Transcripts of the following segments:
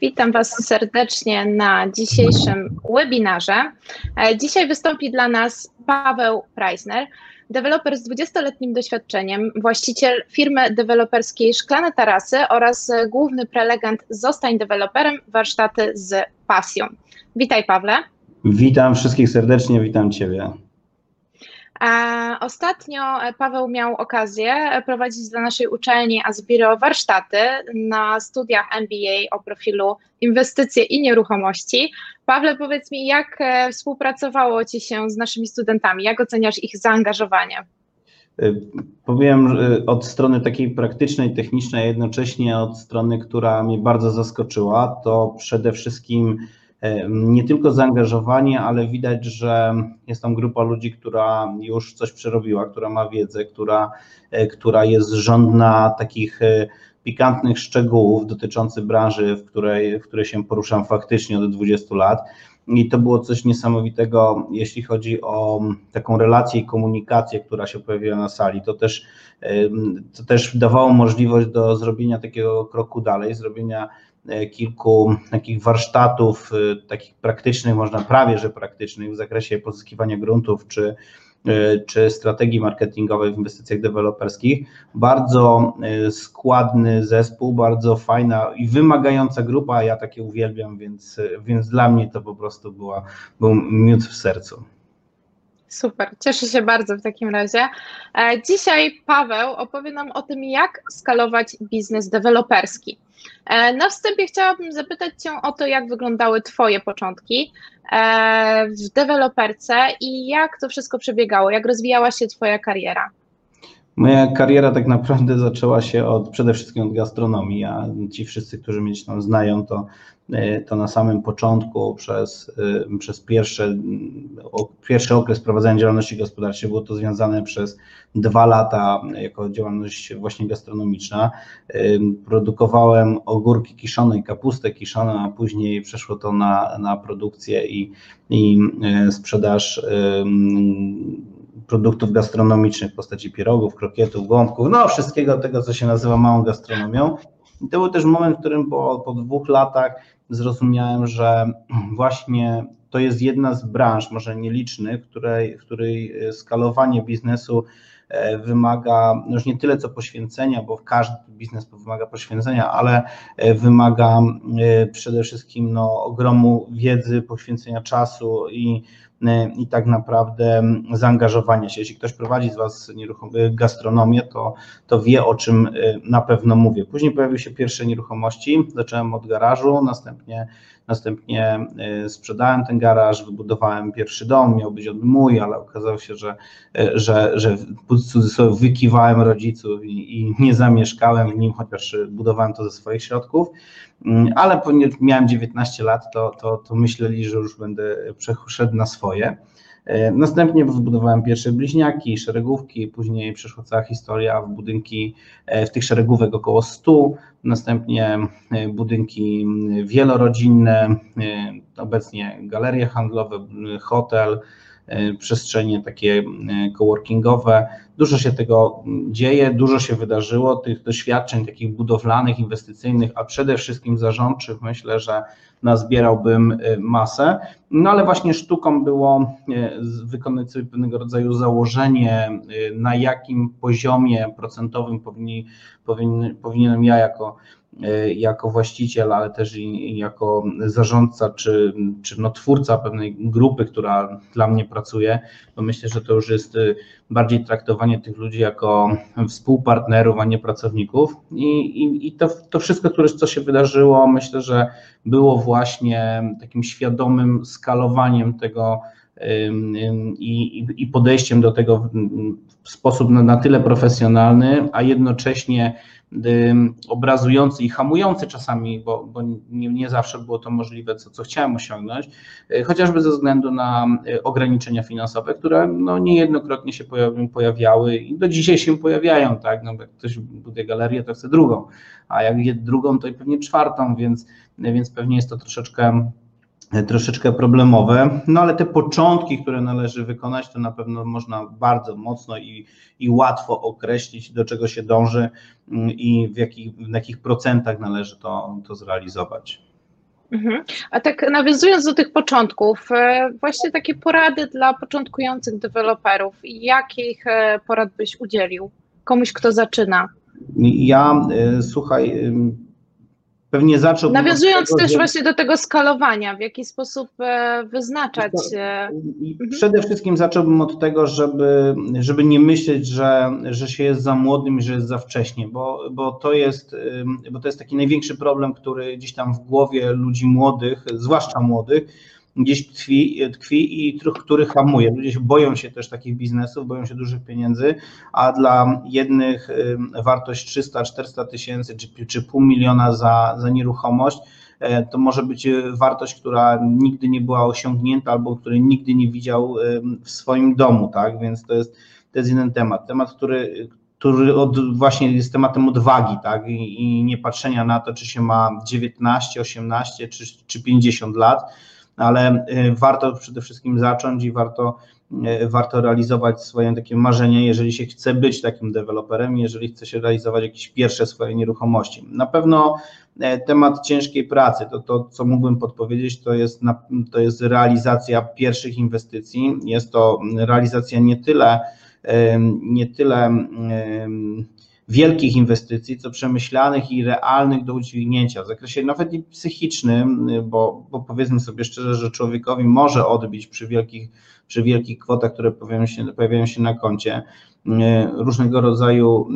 Witam Was serdecznie na dzisiejszym webinarze. E, dzisiaj wystąpi dla nas Paweł Preisner, deweloper z 20-letnim doświadczeniem, właściciel firmy deweloperskiej Szklane Tarasy oraz główny prelegent Zostań deweloperem, warsztaty z pasją. Witaj Pawle. Witam wszystkich serdecznie, witam Ciebie. Ostatnio Paweł miał okazję prowadzić dla naszej uczelni Asbiro warsztaty na studiach MBA o profilu inwestycje i nieruchomości. Pawle, powiedz mi, jak e, współpracowało Ci się z naszymi studentami? Jak oceniasz ich zaangażowanie? E, powiem od strony takiej praktycznej, technicznej, a jednocześnie od strony, która mnie bardzo zaskoczyła, to przede wszystkim nie tylko zaangażowanie, ale widać, że jest tam grupa ludzi, która już coś przerobiła, która ma wiedzę, która, e, która jest żądna takich e, pikantnych szczegółów dotyczących branży, w której, w której się poruszam faktycznie od 20 lat. I to było coś niesamowitego, jeśli chodzi o taką relację i komunikację, która się pojawiła na sali. To też, to też dawało możliwość do zrobienia takiego kroku dalej, zrobienia E, kilku takich warsztatów, e, takich praktycznych, można prawie że praktycznych w zakresie pozyskiwania gruntów czy, e, czy strategii marketingowej w inwestycjach deweloperskich. Bardzo składny zespół, bardzo fajna i wymagająca grupa, ja takie uwielbiam, więc, więc dla mnie to po prostu była, był miód w sercu. Super, cieszę się bardzo w takim razie. Dzisiaj Paweł opowie nam o tym, jak skalować biznes deweloperski. E, na wstępie chciałabym zapytać Cię o to, jak wyglądały Twoje początki e, w deweloperce i jak to wszystko przebiegało, jak rozwijała się Twoja kariera. Moja kariera tak naprawdę zaczęła się od przede wszystkim od gastronomii. A ci wszyscy, którzy mnie tam znają, to, to na samym początku przez, e, przez pierwsze, pierwszy okres prowadzenia działalności gospodarczej było to związane przez dwa lata jako działalność właśnie gastronomiczna. E, produkowałem ogórki kiszone i kapustę kiszoną, a później przeszło to na, na produkcję i, i sprzedaż produktów gastronomicznych w postaci pierogów, krokietów, gąbków, no wszystkiego tego, co się nazywa małą gastronomią. I to był też moment, w którym po, po dwóch latach zrozumiałem, że właśnie to jest jedna z branż, może nielicznych, której, w której skalowanie biznesu e, wymaga już nie tyle co poświęcenia, bo każdy biznes wymaga poświęcenia, ale e, wymaga e, przede wszystkim no, ogromu wiedzy, poświęcenia czasu i i tak naprawdę zaangażowania się. Jeśli ktoś prowadzi z Was gastronomię, to, to wie o czym y, na pewno mówię. Później pojawiły się pierwsze nieruchomości, zacząłem od garażu, następnie, następnie y, sprzedałem ten garaż, wybudowałem pierwszy dom, miał być on mój, ale okazało się, że, y, że, że w cudzysłowie wykiwałem rodziców i, i nie zamieszkałem w nim, chociaż budowałem to ze swoich środków. Mm, ale ponieważ miałem 19 lat, to, to, to myśleli, że już będę przeszedł na swoje. E, następnie wybudowałem pierwsze bliźniaki, szeregówki, później przeszła cała historia w budynki, e, w tych szeregówek około 100, następnie e, budynki wielorodzinne, obecnie galerie handlowe, hotel, przestrzenie takie coworkingowe. Dużo się tego dzieje, dużo się wydarzyło, tych doświadczeń takich budowlanych, inwestycyjnych, a przede wszystkim zarządczych, myślę, że nazbierałbym y, masę. No ale właśnie sztuką było wykonać sobie pewnego rodzaju założenie, na jakim poziomie procentowym powinni, powinien, powinienem ja jako E, jako właściciel, ale też i, jako zarządca czy, czy no twórca pewnej grupy, która dla mnie pracuje, bo myślę, że to już jest e, bardziej traktowanie tych ludzi jako współpartnerów, a nie pracowników. I, i, i to, to wszystko, które, co się wydarzyło, myślę, że było właśnie takim świadomym skalowaniem tego i, i podejściem do tego w sposób na, na tyle profesjonalny, a jednocześnie obrazujący i hamujący czasami, bo, bo nie, nie, zawsze było to możliwe, co, co chciałem osiągnąć, e, chociażby ze względu na e, ograniczenia finansowe, które no, niejednokrotnie się pojawiały i do dzisiaj się pojawiają, tak, no, jak ktoś buduje galerię, to chce drugą, a jak drugą, to i pewnie czwartą, więc, więc pewnie jest to troszeczkę troszeczkę problemowe, no ale te początki, które należy wykonać, to na pewno można bardzo mocno i, i łatwo określić, do czego się dąży mm, i w jakich, w jakich procentach należy to, to zrealizować. Mhm. A tak nawiązując do tych początków, e, właśnie takie porady dla początkujących deweloperów. Jakich e, porad byś udzielił komuś, kto zaczyna? Ja, słuchaj, Pewnie zaczął. Nawiązując tego, też że... właśnie do tego skalowania, w jaki sposób e, wyznaczać. E, mhm. Przede wszystkim zacząłbym od tego, żeby, żeby nie myśleć, że, że się jest za młodym i że jest za wcześnie, bo, bo, to jest, bo to jest taki największy problem, który gdzieś tam w głowie ludzi młodych, zwłaszcza młodych, gdzieś tkwi, tkwi i który hamuje. Ludzie boją się też takich biznesów, boją się dużych pieniędzy, a dla jednych wartość 300-400 tysięcy czy, czy pół miliona za, za nieruchomość e, to może być wartość, która nigdy nie była osiągnięta albo której nigdy nie widział w swoim domu, tak? Więc to jest, to jest jeden temat. Temat, który, który od, właśnie jest tematem odwagi, tak? I, I, nie patrzenia na to, czy się ma 19, 18 czy, czy 50 lat ale y, warto przede wszystkim zacząć i warto, y, warto realizować swoje takie marzenie, jeżeli się chce być takim deweloperem, jeżeli chce się realizować jakieś pierwsze swoje nieruchomości. Na pewno e, temat ciężkiej pracy, to, to co mógłbym podpowiedzieć, to jest, to jest realizacja pierwszych inwestycji. Jest to realizacja nie tyle, nie tyle wielkich inwestycji, co przemyślanych i realnych do udźwignięcia w zakresie nawet i psychicznym, bo, bo powiedzmy sobie szczerze, że człowiekowi może odbić przy wielkich, przy wielkich kwotach, które pojawiają się, pojawiają się na koncie, różnego rodzaju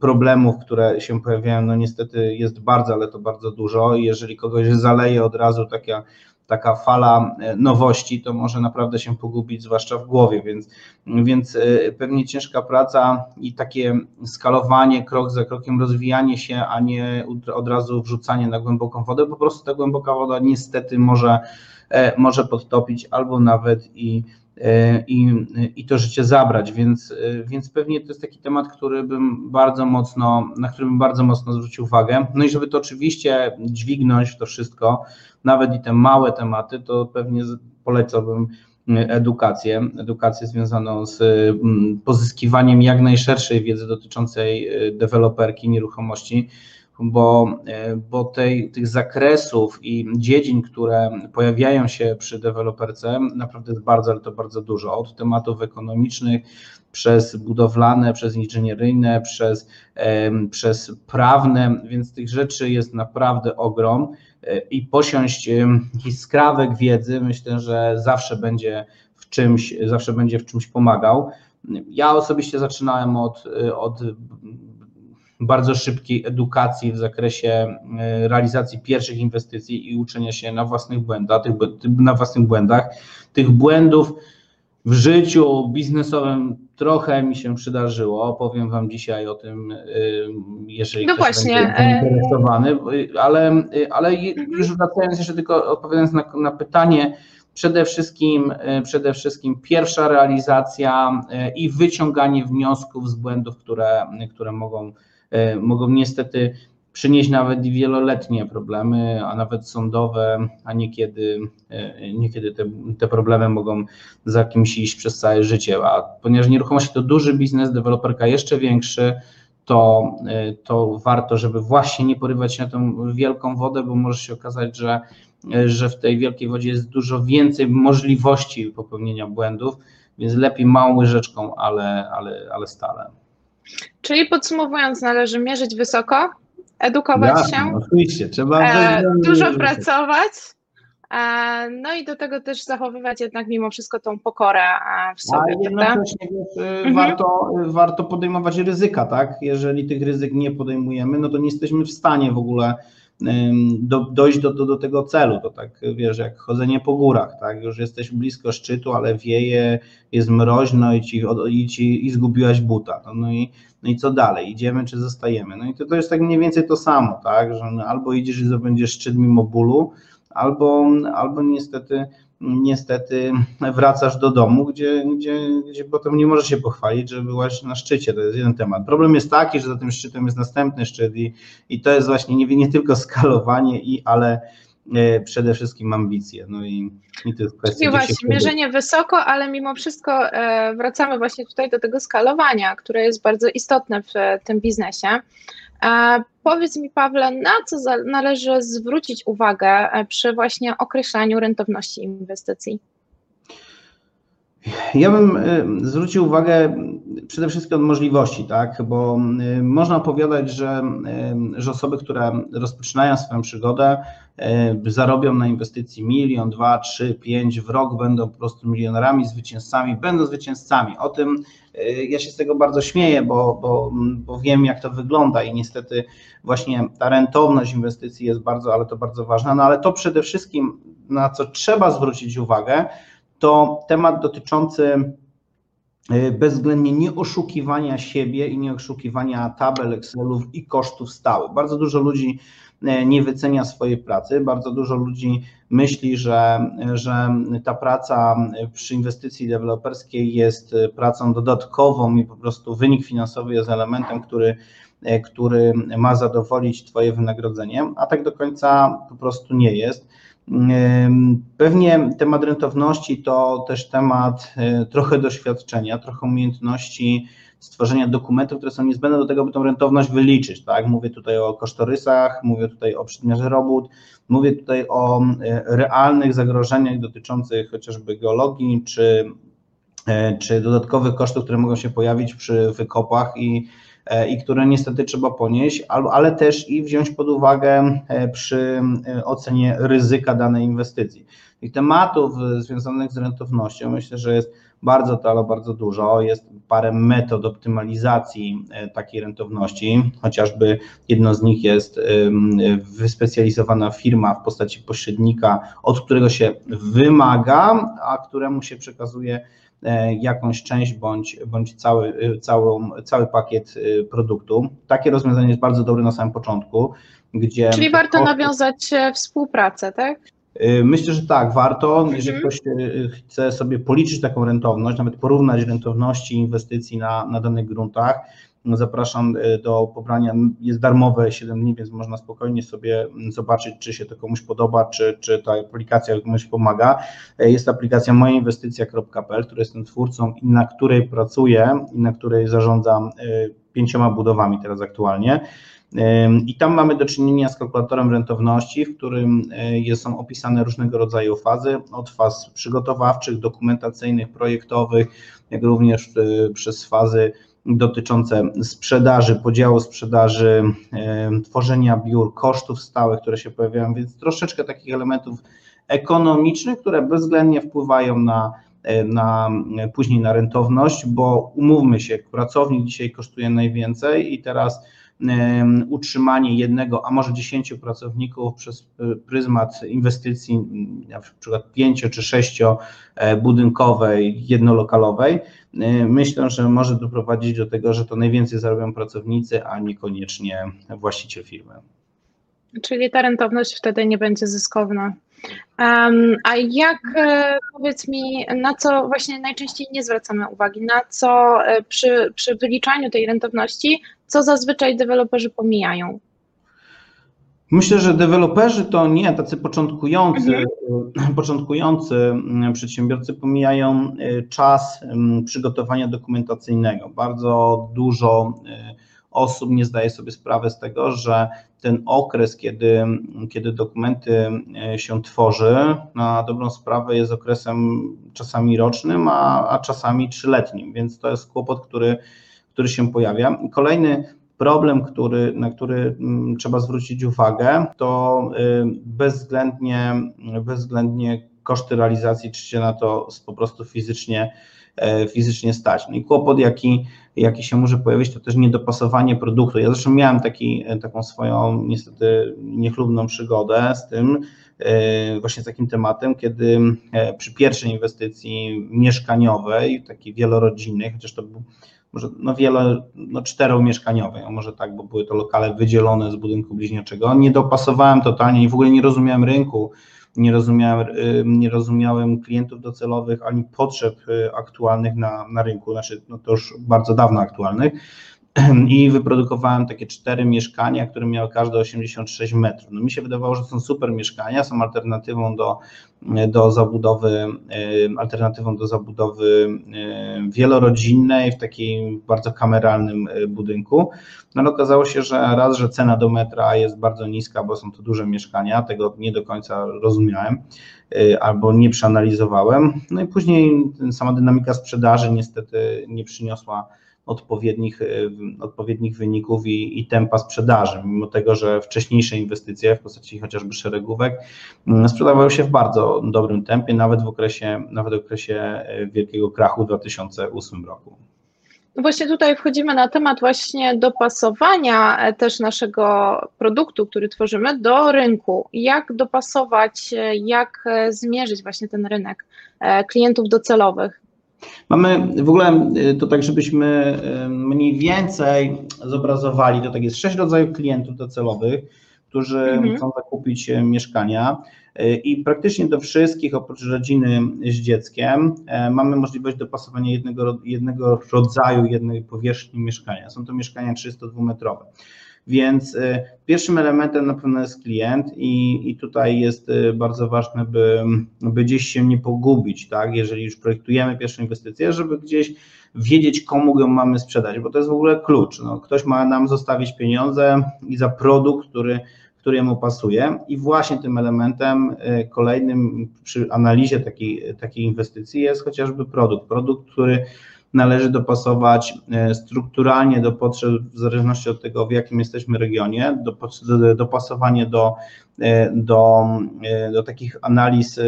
problemów, które się pojawiają, no niestety jest bardzo, ale to bardzo dużo. Jeżeli kogoś zaleje od razu taka taka fala e, nowości, to może naprawdę się pogubić, zwłaszcza w głowie, więc, więc e, pewnie ciężka praca i takie skalowanie, krok za krokiem, rozwijanie się, a nie od razu wrzucanie na głęboką wodę. Po prostu ta głęboka woda niestety może, e, może podtopić albo nawet i i, i to życie zabrać, więc, więc pewnie to jest taki temat, który bym bardzo mocno, na który bym bardzo mocno zwrócił uwagę. No i żeby to oczywiście dźwignąć to wszystko, nawet i te małe tematy, to pewnie polecałbym edukację, edukację związaną z pozyskiwaniem jak najszerszej wiedzy dotyczącej deweloperki nieruchomości, bo, e, bo tej, tych zakresów i dziedzin, które pojawiają się przy deweloperce, naprawdę jest bardzo, ale to bardzo dużo. Od tematów ekonomicznych, przez budowlane, przez inżynieryjne, przez, przez prawne, więc tych rzeczy jest naprawdę ogrom e, i posiąść skrawek wiedzy, myślę, że zawsze będzie w czymś, zawsze będzie w czymś pomagał. Ja osobiście zaczynałem od, od bardzo szybkiej edukacji w zakresie e, realizacji pierwszych inwestycji i uczenia się na własnych błędach, tych, na własnych błędach. Tych błędów w życiu biznesowym trochę mi się przydarzyło. Opowiem Wam dzisiaj o tym, e, jeżeli no ktoś właśnie. będzie zainteresowany, ale, ale już wracając jeszcze tylko odpowiadając na, na pytanie, przede wszystkim, e, przede wszystkim pierwsza realizacja i wyciąganie wniosków z błędów, które, które mogą E, mogą niestety przynieść nawet wieloletnie problemy, a nawet sądowe, a niekiedy, e, niekiedy te, te problemy mogą za kimś iść przez całe życie. A ponieważ nieruchomości to duży biznes, deweloperka jeszcze większy, to, e, to warto, żeby właśnie nie porywać się na tą wielką wodę, bo może się okazać, że, że w tej wielkiej wodzie jest dużo więcej możliwości popełnienia błędów, więc lepiej małą łyżeczką, ale, ale, ale stale. Czyli podsumowując, należy mierzyć wysoko, edukować Jasne, się, oczywiście, trzeba e, dużo pracować, e, no i do tego też zachowywać jednak mimo wszystko tą pokorę e, w sobie. A jednocześnie e, mhm. warto, warto podejmować ryzyka, tak? Jeżeli tych ryzyk nie podejmujemy, no to nie jesteśmy w stanie w ogóle do, dojść do, do, do tego celu. To tak wiesz, jak chodzenie po górach, tak? Już jesteś blisko szczytu, ale wieje, jest mroźno i ci, i, ci, i zgubiłaś buta. No, no, i, no i co dalej? Idziemy czy zostajemy? No i to, to jest tak mniej więcej to samo, tak? Że albo idziesz i zdobędziesz szczyt mimo bólu, albo, albo niestety niestety wracasz do domu, gdzie, gdzie, gdzie potem nie możesz się pochwalić, że byłaś na szczycie. To jest jeden temat. Problem jest taki, że za tym szczytem jest następny szczyt i, i to jest właśnie nie, nie tylko skalowanie, i, ale e, przede wszystkim ambicje. No i, i to jest kwestia. I właśnie, mierzenie wysoko, ale mimo wszystko e, wracamy właśnie tutaj do tego skalowania, które jest bardzo istotne w tym biznesie. Powiedz mi, Pawle, na co należy zwrócić uwagę przy właśnie określaniu rentowności inwestycji? Ja bym y, zwrócił uwagę przede wszystkim od możliwości, tak? bo y, można opowiadać, że, że osoby, które rozpoczynają swoją przygodę, zarobią na inwestycji milion, dwa, trzy, pięć w rok, będą po prostu milionerami, zwycięzcami, będą zwycięzcami. O tym ja się z tego bardzo śmieję, bo, bo, bo wiem, jak to wygląda i niestety właśnie ta rentowność inwestycji jest bardzo, ale to bardzo ważna. No ale to przede wszystkim, na co trzeba zwrócić uwagę, to temat dotyczący y, bezwzględnie nie oszukiwania siebie i nie oszukiwania tabel, Excelów i kosztów stałych. Bardzo dużo ludzi nie wycenia swojej pracy, bardzo dużo ludzi myśli, że, że ta praca przy inwestycji deweloperskiej jest pracą dodatkową i po prostu wynik finansowy jest elementem, który, y, który ma zadowolić Twoje wynagrodzenie, a tak do końca po prostu nie jest. Pewnie temat rentowności to też temat e, trochę doświadczenia, trochę umiejętności stworzenia dokumentów, które są niezbędne do tego, by tą rentowność wyliczyć. Tak? Mówię tutaj o kosztorysach, mówię tutaj o przedmiarze robót, mówię tutaj o e, realnych zagrożeniach dotyczących chociażby geologii czy, e, czy dodatkowych kosztów, które mogą się pojawić przy wykopach i E, i które niestety trzeba ponieść, ale też i wziąć pod uwagę przy ocenie ryzyka danej inwestycji. Tych tematów związanych z rentownością myślę, że jest bardzo to, ale bardzo dużo. Jest parę metod optymalizacji takiej rentowności, chociażby jedno z nich jest wyspecjalizowana firma w postaci pośrednika, od którego się wymaga, a któremu się przekazuje E, jakąś część bądź, bądź cały, e, całą, cały pakiet e, produktu. Takie rozwiązanie jest bardzo dobre na samym początku, gdzie... Czyli warto nawiązać współpracę, tak? Myślę, że tak, warto. Mhm. Jeżeli ktoś chce sobie policzyć taką rentowność, nawet porównać rentowności inwestycji na, na danych gruntach, Zapraszam e, do pobrania, jest darmowe 7 dni, więc można spokojnie sobie zobaczyć, czy się to komuś podoba, czy, czy ta aplikacja komuś pomaga. Jest aplikacja mojainwestycja.pl, która jestem twórcą i na której pracuję i na której zarządzam pięcioma budowami teraz aktualnie. I tam mamy do czynienia z kalkulatorem rentowności, w którym są opisane różnego rodzaju fazy, od faz przygotowawczych, dokumentacyjnych, projektowych, jak również przez fazy dotyczące sprzedaży, podziału sprzedaży, tworzenia biur, kosztów stałych, które się pojawiają, więc troszeczkę takich elementów ekonomicznych, które bezwzględnie wpływają na, e, na później na rentowność, bo umówmy się, pracownik dzisiaj kosztuje najwięcej i teraz utrzymanie jednego, a może dziesięciu pracowników przez e, pryzmat inwestycji, na przykład pięcio czy sześcio e, budynkowej, jednolokalowej, e, myślę, że może doprowadzić do tego, że to najwięcej zarobią pracownicy, a niekoniecznie właściciel firmy. Czyli ta rentowność wtedy nie będzie zyskowna. Um, a jak, powiedz mi, na co właśnie najczęściej nie zwracamy uwagi, na co przy, przy wyliczaniu tej rentowności co zazwyczaj deweloperzy pomijają? Myślę, że deweloperzy to nie tacy początkujący, mhm. początkujący mm, przedsiębiorcy pomijają y, czas mm, przygotowania dokumentacyjnego. Bardzo dużo y, osób nie zdaje sobie sprawy z tego, że ten okres, kiedy, kiedy dokumenty y, się tworzy, na dobrą sprawę jest okresem czasami rocznym, a, a czasami trzyletnim, więc to jest kłopot, który który się pojawia. Kolejny problem, który, na który mm, trzeba zwrócić uwagę, to y, bezwzględnie, bezwzględnie koszty realizacji, czy się na to po prostu fizycznie, e, fizycznie stać. No i kłopot, jaki, jaki się może pojawić, to też niedopasowanie produktu. Ja zresztą miałem taki, taką swoją niestety niechlubną przygodę z tym, e, właśnie z takim tematem, kiedy e, przy pierwszej inwestycji mieszkaniowej, takiej wielorodzinnej, chociaż to był może no wiele, no czteromieszkaniowej, może tak, bo były to lokale wydzielone z budynku bliźniaczego. Nie dopasowałem totalnie i w ogóle nie rozumiałem rynku, nie rozumiałem, nie rozumiałem klientów docelowych ani potrzeb y, aktualnych na, na rynku, znaczy no to już bardzo dawno aktualnych. i wyprodukowałem takie cztery mieszkania, które miały każde 86 metrów. No mi się wydawało, że są super mieszkania, są alternatywą do, do zabudowy, alternatywą do zabudowy wielorodzinnej w takim bardzo kameralnym budynku. No ale okazało się, że raz, że cena do metra jest bardzo niska, bo są to duże mieszkania, tego nie do końca rozumiałem albo nie przeanalizowałem. No i później sama dynamika sprzedaży niestety nie przyniosła odpowiednich, y, odpowiednich wyników i, i tempa sprzedaży, mimo tego, że wcześniejsze inwestycje w postaci chociażby szeregówek mm, sprzedawały się w bardzo dobrym tempie, nawet w okresie, nawet w okresie y, wielkiego krachu w 2008 roku. No właśnie tutaj wchodzimy na temat właśnie dopasowania e, też naszego produktu, który tworzymy do rynku. Jak dopasować, e, jak e, zmierzyć właśnie ten rynek klientów docelowych? Mamy w ogóle to tak, żebyśmy mniej więcej zobrazowali, to tak jest sześć rodzajów klientów docelowych, którzy mhm. chcą zakupić mieszkania i praktycznie do wszystkich oprócz rodziny z dzieckiem mamy możliwość dopasowania jednego, jednego rodzaju, jednej powierzchni mieszkania. Są to mieszkania 302-metrowe. Więc y, pierwszym elementem na pewno jest klient i, i tutaj jest y, bardzo ważne, by, by gdzieś się nie pogubić, tak? Jeżeli już projektujemy pierwszą inwestycję, żeby gdzieś wiedzieć, komu ją mamy sprzedać, bo to jest w ogóle klucz. No, ktoś ma nam zostawić pieniądze i za produkt, który który mu pasuje. I właśnie tym elementem y, kolejnym przy analizie takiej, takiej inwestycji jest chociażby produkt. Produkt, który należy dopasować e, strukturalnie do potrzeb, w zależności od tego, w jakim jesteśmy regionie, do, dopasowanie do, e, do, e, do takich analiz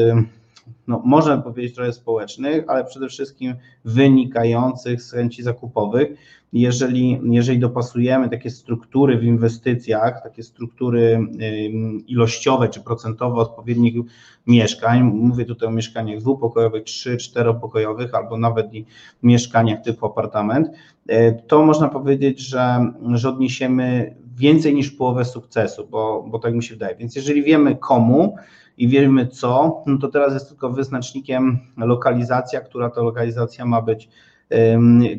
no, można powiedzieć trochę społecznych, ale przede wszystkim wynikających z chęci zakupowych. Jeżeli, jeżeli dopasujemy takie struktury w inwestycjach, takie struktury ilościowe czy procentowe odpowiednich mieszkań, mówię tutaj o mieszkaniach dwupokojowych, trzy, czteropokojowych albo nawet i mieszkaniach typu apartament, e, to można powiedzieć, że, że odniesiemy więcej niż połowę sukcesu, bo, bo tak mi się wydaje. Więc jeżeli wiemy komu, i wiemy co, no to teraz jest tylko wyznacznikiem lokalizacja, która to lokalizacja ma być,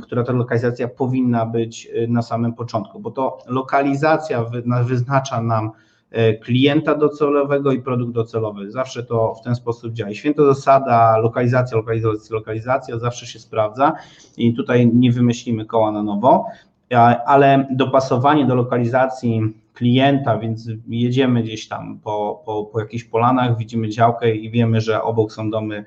która ta lokalizacja powinna być y, na samym początku, bo to lokalizacja wyznacza nam y, klienta docelowego i produkt docelowy. Zawsze to w ten sposób działa. święta zasada lokalizacja, lokalizacja, lokalizacja zawsze się sprawdza i tutaj nie wymyślimy koła na nowo, ale dopasowanie do lokalizacji klienta, więc jedziemy gdzieś tam po, po, po jakichś polanach, widzimy działkę i wiemy, że obok są domy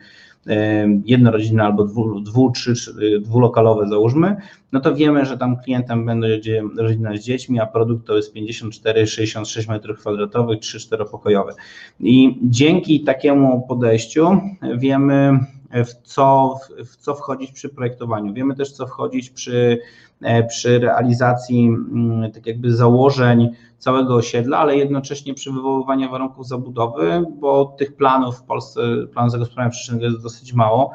jednorodzinne albo dwu, dwu, trzy, dwulokalowe załóżmy, no to wiemy, że tam klientem będzie rodzina z dziećmi, a produkt to jest 54-66 m2, 3-4 pokojowe. I dzięki takiemu podejściu wiemy, w co, w co wchodzić przy projektowaniu. Wiemy też, co wchodzić przy, e, przy realizacji mm, tak jakby założeń całego osiedla, ale jednocześnie przy wywoływaniu warunków zabudowy, bo tych planów w Polsce, plan zagospodarowania przestrzennego jest dosyć mało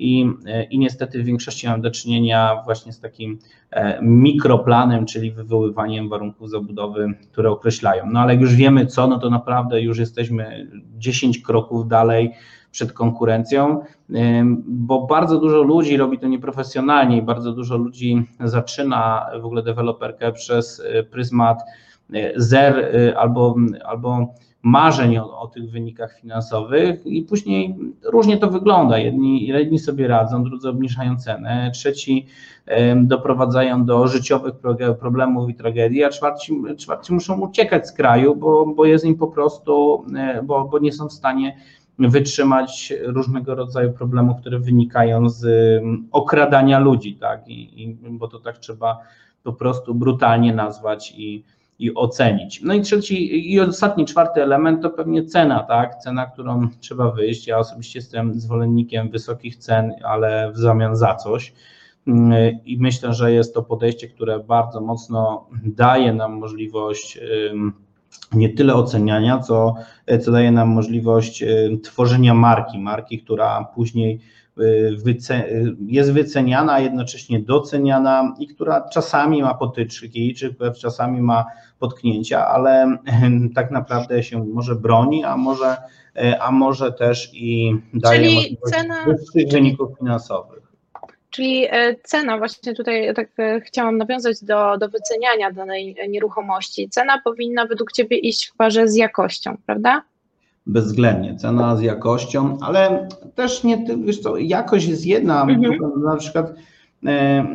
i, i niestety w większości mam do czynienia właśnie z takim e, mikroplanem, czyli wywoływaniem warunków zabudowy, które określają. No ale jak już wiemy co, no to naprawdę już jesteśmy 10 kroków dalej przed konkurencją, bo bardzo dużo ludzi robi to nieprofesjonalnie i bardzo dużo ludzi zaczyna w ogóle deweloperkę przez e, pryzmat e, zer e, albo, albo marzeń o, o, tych wynikach finansowych i później różnie to wygląda. Jedni, jedni sobie radzą, drudzy obniżają cenę, trzeci doprowadzają do życiowych problemów i tragedii, a czwarci, czwarci muszą uciekać z kraju, bo, bo jest im po prostu, bo, bo nie są w stanie wytrzymać różnego rodzaju problemów, które wynikają z mm, okradania ludzi, tak? I, i bo to tak trzeba po prostu brutalnie nazwać i, i ocenić. No i trzeci i ostatni, czwarty element to pewnie cena, tak? Cena, którą trzeba wyjść. Ja osobiście jestem zwolennikiem wysokich cen, ale w zamian za coś. Mm, I myślę, że jest to podejście, które bardzo mocno daje nam możliwość nie tyle oceniania, co, co daje nam możliwość e, tworzenia marki, marki, która później e, wyce, jest wyceniana, a jednocześnie doceniana i która czasami ma potyczki, czy czasami ma potknięcia, ale tak naprawdę się może broni, a może, e, a może też i daje Czyli możliwość cena, wyższych wyników finansowych. Czyli e, cena, właśnie tutaj tak e, chciałam nawiązać do, do wyceniania danej nieruchomości. Cena powinna według Ciebie iść w parze z jakością, prawda? Bezwzględnie, cena z jakością, ale też nie, wiesz co, jakość jest jedna, mhm. na przykład e,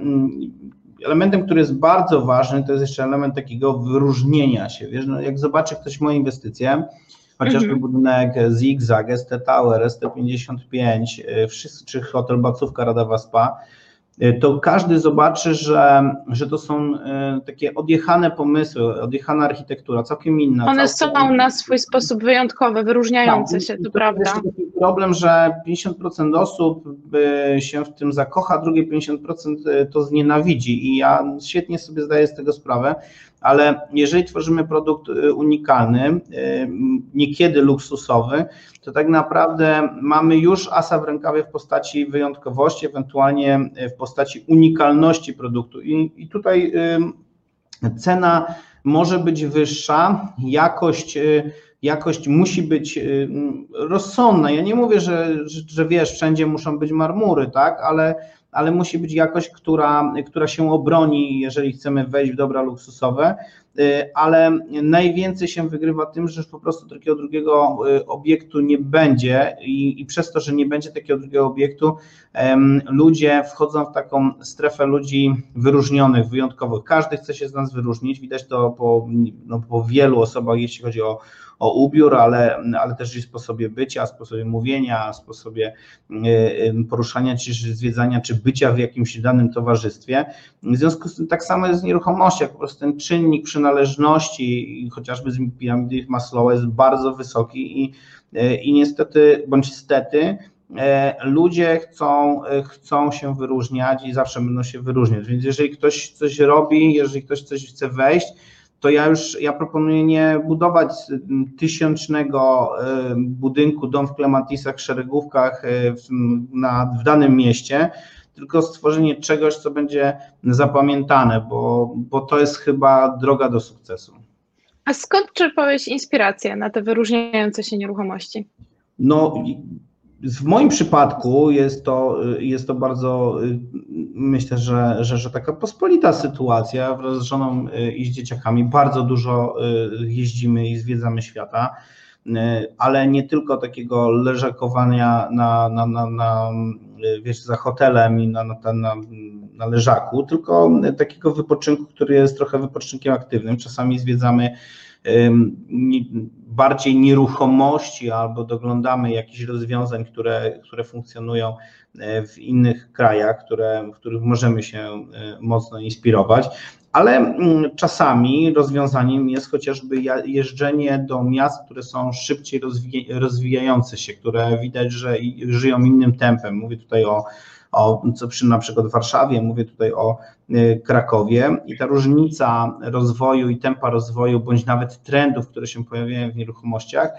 elementem, który jest bardzo ważny, to jest jeszcze element takiego wyróżnienia się, wiesz, no jak zobaczy ktoś moje inwestycje, chociażby mhm. budynek Zigzag, ST Tower, ST55, czy hotel Bacówka Radawa Spa, Y, to każdy zobaczy, że, że to są y, takie odjechane pomysły, odjechana architektura, całkiem inna. One całkiem... są na swój sposób wyjątkowe, wyróżniające tak, się, to, to prawda. Jest taki problem, że 50% osób się w tym zakocha, drugie 50% y, to znienawidzi i ja świetnie sobie zdaję z tego sprawę, ale jeżeli tworzymy produkt unikalny, niekiedy luksusowy, to tak naprawdę mamy już asa w rękawie w postaci wyjątkowości, ewentualnie w postaci unikalności produktu. I, i tutaj cena może być wyższa, jakość, y, jakość musi być y, rozsądna. Ja nie mówię, że, że, że wiesz, wszędzie muszą być marmury, tak, ale ale musi być jakość, która, która się obroni, jeżeli chcemy wejść w dobra luksusowe, y, ale najwięcej się wygrywa tym, że po prostu takiego drugiego y, obiektu nie będzie i, i przez to, że nie będzie takiego drugiego obiektu, ludzie wchodzą w taką strefę ludzi wyróżnionych, wyjątkowych. Każdy chce się z nas wyróżnić, widać to po, no, po wielu osobach, jeśli chodzi o o ubiór, ale, ale też i sposobie bycia, sposobie mówienia, sposobie y, y, poruszania czy zwiedzania, czy bycia w jakimś danym towarzystwie. W związku z tym tak samo jest w nieruchomościach, po prostu ten czynnik przynależności, chociażby z piramidy Maslowa jest bardzo wysoki i, y, i niestety, bądź stety, ludzie chcą, chcą się wyróżniać i zawsze będą się wyróżniać. Więc jeżeli ktoś coś robi, jeżeli ktoś coś chce wejść, to ja już ja proponuję nie budować tysiącznego e, budynku, dom w klematisach, szeregówkach e, w, na, w danym mieście, tylko stworzenie czegoś, co będzie zapamiętane, bo, bo to jest chyba droga do sukcesu. A skąd czerpałeś inspirację na te wyróżniające się nieruchomości? No, w moim przypadku jest to, jest to bardzo, myślę, że, że, że taka pospolita sytuacja. Wraz z żoną y, i z dzieciakami bardzo dużo y, jeździmy i zwiedzamy świata, y, ale nie tylko takiego leżakowania na, na, na, na wiesz, za hotelem i na, na, na, na leżaku, tylko takiego wypoczynku, który jest trochę wypoczynkiem aktywnym. Czasami zwiedzamy bardziej nieruchomości albo doglądamy jakichś rozwiązań, które, które funkcjonują e, w innych krajach, które, w których możemy się e, mocno inspirować, ale mm, czasami rozwiązaniem jest chociażby jeżdżenie do miast, które są szybciej rozwijające się, które widać, że żyją innym tempem. Mówię tutaj o o, co przy na przykład Warszawie, mówię tutaj o y, Krakowie i ta różnica rozwoju i tempa rozwoju, bądź nawet trendów, które się pojawiają w nieruchomościach,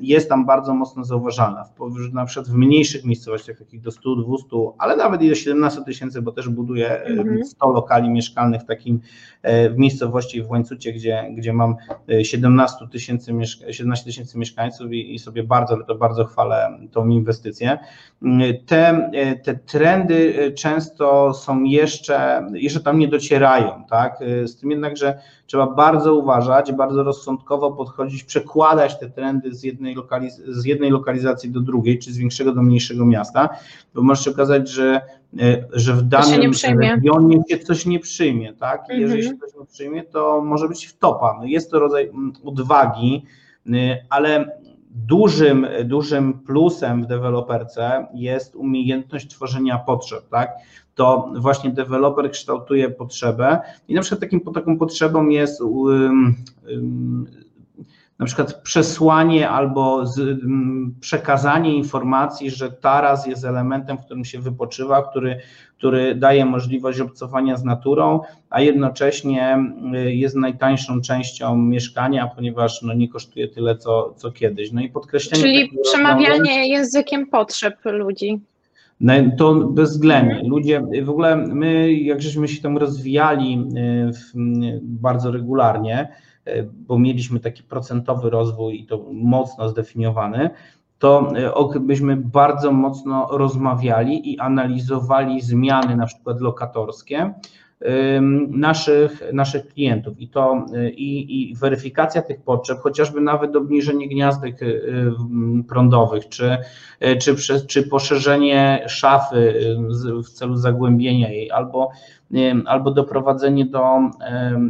jest tam bardzo mocno zauważalna. Na przykład w mniejszych miejscowościach, takich do 100, 200, ale nawet i do 17 tysięcy, bo też buduję 100 mhm. lokali mieszkalnych w takim e, w miejscowości w Łańcucie, gdzie, gdzie mam 17 e, tysięcy 17 tysięcy mieszkańców i, i, sobie bardzo, ale to bardzo chwalę tą inwestycję. Te, e, te trendy często są jeszcze, jeszcze tam nie docierają, tak? Z tym jednak, że trzeba bardzo uważać, bardzo rozsądkowo podchodzić, przekładać te trendy z jednej, lokaliz z jednej lokalizacji do drugiej, czy z większego do mniejszego miasta, bo może się okazać, że, e, że w danym regionie się coś nie przyjmie, tak? I jeżeli mhm. się coś nie przyjmie, to może być wtopa. No jest to rodzaj mm, odwagi, y, ale dużym, dużym plusem w deweloperce jest umiejętność tworzenia potrzeb, tak? To właśnie deweloper kształtuje potrzebę i na przykład takim, taką potrzebą jest um, um, na przykład przesłanie albo z, um, przekazanie informacji, że taras jest elementem, w którym się wypoczywa, który, który daje możliwość obcowania z naturą, a jednocześnie y, jest najtańszą częścią mieszkania, ponieważ no, nie kosztuje tyle, co, co kiedyś. No i podkreślenie. Czyli przemawianie językiem potrzeb ludzi. To bezwzględnie. Ludzie, w ogóle my, jak żeśmy się tam rozwijali y, bardzo regularnie, y, bo mieliśmy taki procentowy rozwój i to mocno zdefiniowany, to byśmy bardzo mocno rozmawiali i analizowali zmiany na przykład lokatorskie, naszych, naszych klientów. I to i, i weryfikacja tych potrzeb, chociażby nawet obniżenie gniazdek y, prądowych, czy, czy, czy poszerzenie szafy w celu zagłębienia jej, albo albo doprowadzenie do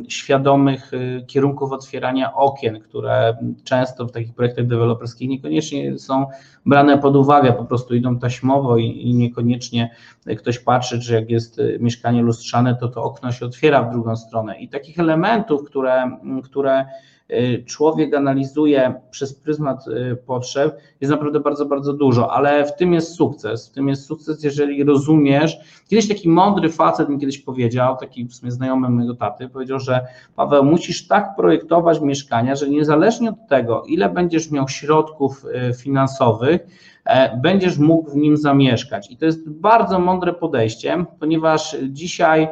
świadomych y, kierunków otwierania okien, które często w takich projektach deweloperskich niekoniecznie są brane pod uwagę, po prostu idą taśmowo i, i niekoniecznie ktoś patrzy, czy jak jest y, mieszkanie lustrzane, to to okno się otwiera w drugą stronę. I takich elementów, które, które Y, człowiek analizuje przez pryzmat y, potrzeb, jest naprawdę bardzo, bardzo dużo, ale w tym jest sukces. W tym jest sukces, jeżeli rozumiesz. Kiedyś taki mądry facet mi kiedyś powiedział, taki w sumie znajomy mojego taty, powiedział, że Paweł, musisz tak projektować mieszkania, że niezależnie od tego, ile będziesz miał środków y, finansowych, e, będziesz mógł w nim zamieszkać. I to jest bardzo mądre podejście, ponieważ dzisiaj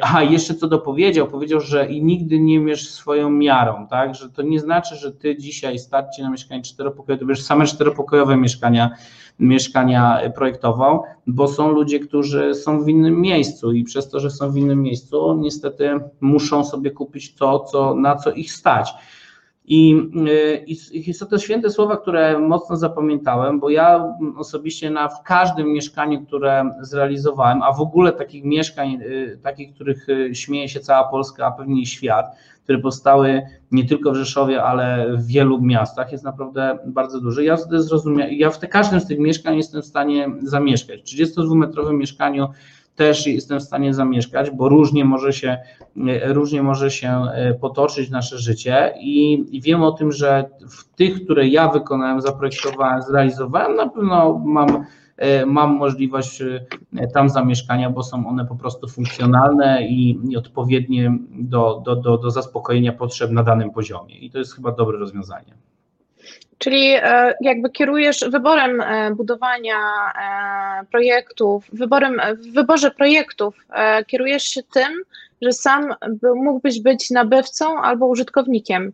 Aha, jeszcze co dopowiedział, powiedział, że i nigdy nie mierz swoją miarą, tak? Że to nie znaczy, że ty dzisiaj starcie na mieszkanie czteropokojowe, to będziesz same czteropokojowe mieszkania, mieszkania projektował, bo są ludzie, którzy są w innym miejscu i przez to, że są w innym miejscu, niestety muszą sobie kupić to, co, na co ich stać. I, y, i, są to święte słowa, które mocno zapamiętałem, bo ja osobiście na w każdym mieszkaniu, które zrealizowałem, a w ogóle takich mieszkań, y, takich, których y, śmieje się cała Polska, a pewnie i świat, które powstały nie tylko w Rzeszowie, ale w wielu miastach, jest naprawdę bardzo duży. Ja ja w te, każdym z tych mieszkań jestem w stanie zamieszkać. W 32-metrowym mieszkaniu też jestem w stanie zamieszkać, bo różnie może się, różnie może się e, potoczyć nasze życie i, i wiem o tym, że w tych, które ja wykonałem, zaprojektowałem, zrealizowałem, na pewno mam e, mam możliwość e, tam zamieszkania, bo są one po prostu funkcjonalne i, i odpowiednie do, do, do, do zaspokojenia potrzeb na danym poziomie. I to jest chyba dobre rozwiązanie. Czyli e, jakby kierujesz wyborem e, budowania e, projektów, wyborem, w wyborze projektów kierujesz się tym, że sam mógłbyś być nabywcą albo użytkownikiem.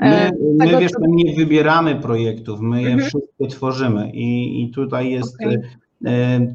My, my wiesz, co... nie wybieramy projektów, my je mhm. wszystkie tworzymy i, i tutaj jest okay.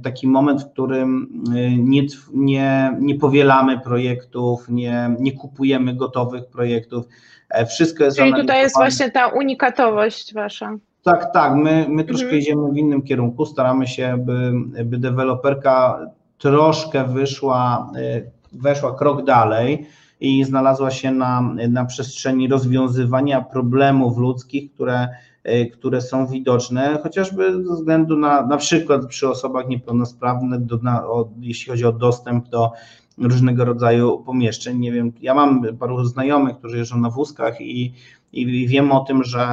Taki moment, w którym nie, nie, nie powielamy projektów, nie, nie kupujemy gotowych projektów. E, wszystko jest Czyli tutaj jest właśnie ta unikatowość wasza. Tak, tak. My, my troszkę mhm. idziemy w innym kierunku. Staramy się, by, by deweloperka troszkę wyszła, e, weszła krok dalej i znalazła się na, na przestrzeni rozwiązywania problemów ludzkich, które, które są widoczne, chociażby ze względu na na przykład przy osobach niepełnosprawnych, do, na, o, jeśli chodzi o dostęp do różnego rodzaju pomieszczeń. Nie wiem, ja mam paru znajomych, którzy jeżdżą na wózkach i, i wiem o tym, że,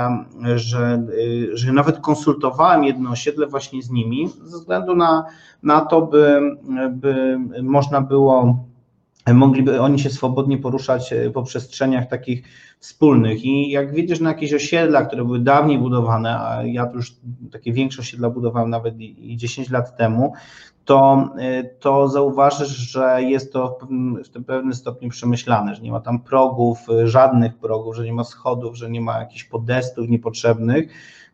że, że nawet konsultowałem jedno osiedle właśnie z nimi, ze względu na, na to, by, by można było mogliby oni się swobodnie poruszać po przestrzeniach takich wspólnych. I jak widzisz na jakieś osiedla, które były dawniej budowane, a ja już takie większe osiedla budowałem nawet i 10 lat temu, to, y, to zauważysz, że jest to w pewnym, w pewnym stopniu przemyślane, że nie ma tam progów, y, żadnych progów, że nie ma schodów, że nie ma jakichś podestów niepotrzebnych,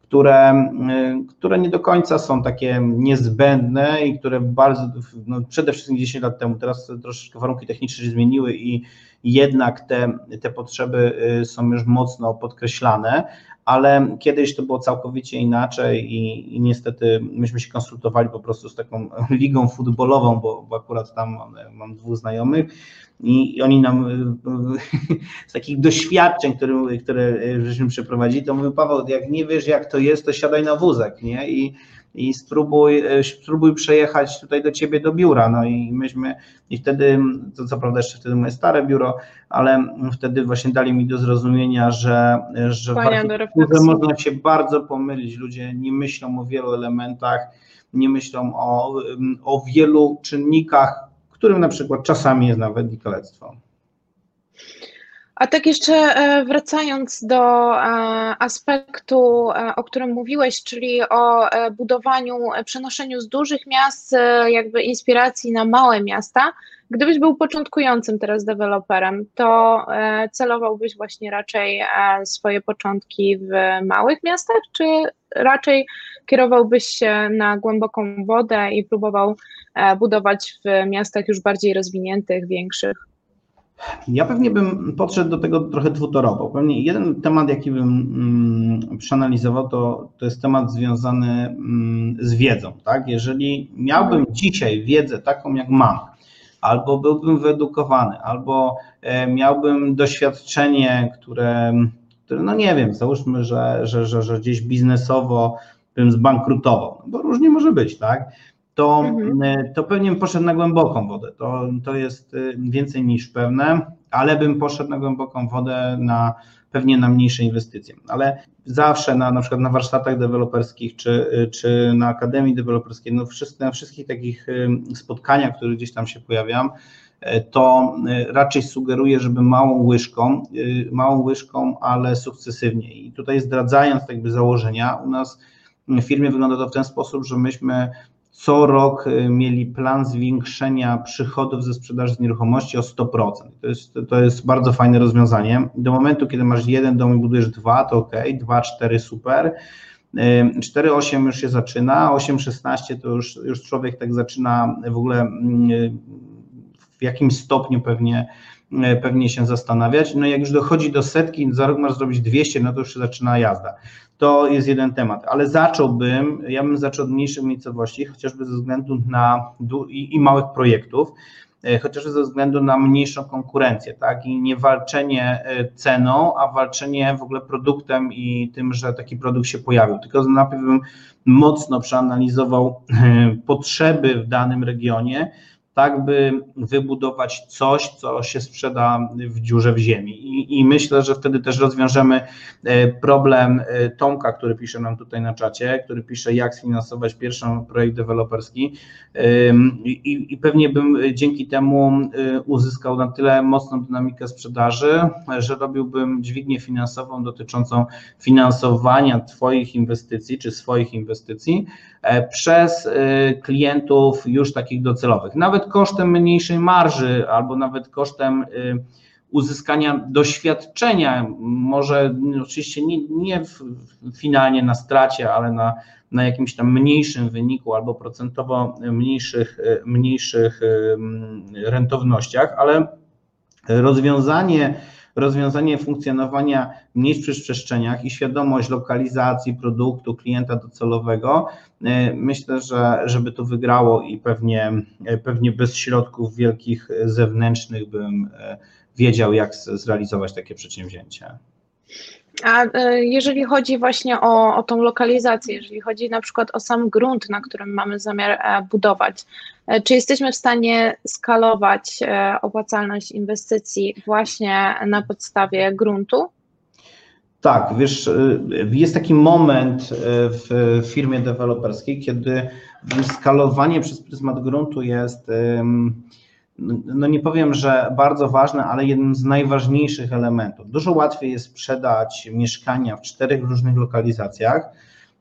które, y, które nie do końca są takie niezbędne i które bardzo, no przede wszystkim 10 lat temu, teraz troszeczkę warunki techniczne się zmieniły i jednak te, te potrzeby są już mocno podkreślane, ale kiedyś to było całkowicie inaczej i, i, niestety myśmy się konsultowali po prostu z taką ligą futbolową, bo, bo akurat tam mam, mam dwóch znajomych i, i, oni nam z takich doświadczeń, które, które żeśmy przeprowadzili, to mówił Paweł, jak nie wiesz jak to jest, to siadaj na wózek, nie? I, i spróbuj, spróbuj przejechać tutaj do ciebie do biura. No i myśmy, i wtedy, to co prawda jeszcze wtedy moje stare biuro, ale wtedy właśnie dali mi do zrozumienia, że, że w można się bardzo pomylić. Ludzie nie myślą o wielu elementach, nie myślą o, o wielu czynnikach, którym na przykład czasami jest nawet i kalectwo. A tak jeszcze e, wracając do e, aspektu, e, o którym mówiłeś, czyli o budowaniu, przenoszeniu z dużych miast jakby inspiracji na małe miasta, Gdybyś był początkującym teraz deweloperem, to e, celowałbyś właśnie raczej swoje początki w małych miastach, czy raczej kierowałbyś się na głęboką wodę i próbował budować w miastach już bardziej rozwiniętych, większych? Ja pewnie bym podszedł do tego trochę dwutorowo. Pewnie jeden temat, jaki bym mm, przeanalizował, to, to jest temat związany mm, z wiedzą. Tak? Jeżeli miałbym dzisiaj wiedzę taką, jak mam, albo byłbym wyedukowany, albo e, miałbym doświadczenie, które, które no nie wiem, załóżmy, że, że, że, że gdzieś biznesowo bym zbankrutował, no bo różnie może być, tak? to, mhm. E, to pewnie bym poszedł na głęboką wodę. To, to jest e, więcej niż pewne, ale bym poszedł na głęboką wodę na pewnie na mniejsze inwestycje. Ale zawsze na, na przykład na warsztatach deweloperskich czy, e, czy na Akademii Deweloperskiej, no wszystko, na wszystkich takich spotkaniach, które gdzieś tam się pojawiam, to raczej sugeruję, żeby małą łyżką, małą łyżką, ale sukcesywnie. I tutaj zdradzając jakby założenia, u nas w firmie wygląda to w ten sposób, że myśmy co rok y, mieli plan zwiększenia przychodów ze sprzedaży nieruchomości o 100%. To jest, to jest bardzo fajne rozwiązanie. Do momentu, kiedy masz jeden dom i budujesz dwa, to ok, dwa, cztery, super. 4,8 już się zaczyna, 8,16 to już, już człowiek tak zaczyna w ogóle mm, w jakimś stopniu pewnie, pewnie się zastanawiać. No jak już dochodzi do setki, za rok masz zrobić 200, no to już się zaczyna jazda. To jest jeden temat, ale zacząłbym, ja bym zaczął od mniejszych miejscowości, chociażby ze względu na i, i małych projektów, e, chociażby ze względu na mniejszą konkurencję, tak? I nie walczenie e, ceną, a walczenie w ogóle produktem i tym, że taki produkt się pojawił. Tylko najpierw bym mocno przeanalizował e, potrzeby w danym regionie, tak by wybudować coś, co się sprzeda w dziurze w ziemi. I, I, myślę, że wtedy też rozwiążemy e, problem e, Tomka, który pisze nam tutaj na czacie, który pisze, jak sfinansować pierwszy projekt deweloperski. I, I, pewnie bym dzięki temu e, uzyskał na tyle mocną dynamikę sprzedaży, że robiłbym dźwignię finansową dotyczącą finansowania Twoich inwestycji czy swoich inwestycji przez klientów już takich docelowych. Nawet kosztem mniejszej marży albo nawet kosztem y, uzyskania doświadczenia, może oczywiście nie, nie finalnie na stracie, ale na, na jakimś tam mniejszym wyniku albo procentowo mniejszych, y, mniejszych y, rentownościach, ale rozwiązanie rozwiązanie funkcjonowania miejsc w przestrzeniach i świadomość lokalizacji produktu klienta docelowego, e, myślę, że żeby to wygrało i pewnie, e, pewnie bez środków wielkich zewnętrznych bym e, wiedział, jak zrealizować takie przedsięwzięcie. A jeżeli chodzi właśnie o, o tą lokalizację, jeżeli chodzi na przykład o sam grunt, na którym mamy zamiar budować, E, czy jesteśmy w stanie skalować e, opłacalność inwestycji właśnie na podstawie gruntu? Tak, wiesz, e, jest taki moment w firmie deweloperskiej, kiedy skalowanie przez pryzmat gruntu jest, no nie powiem, że bardzo ważne, ale jednym z najważniejszych elementów. Dużo łatwiej jest sprzedać mieszkania w czterech różnych lokalizacjach,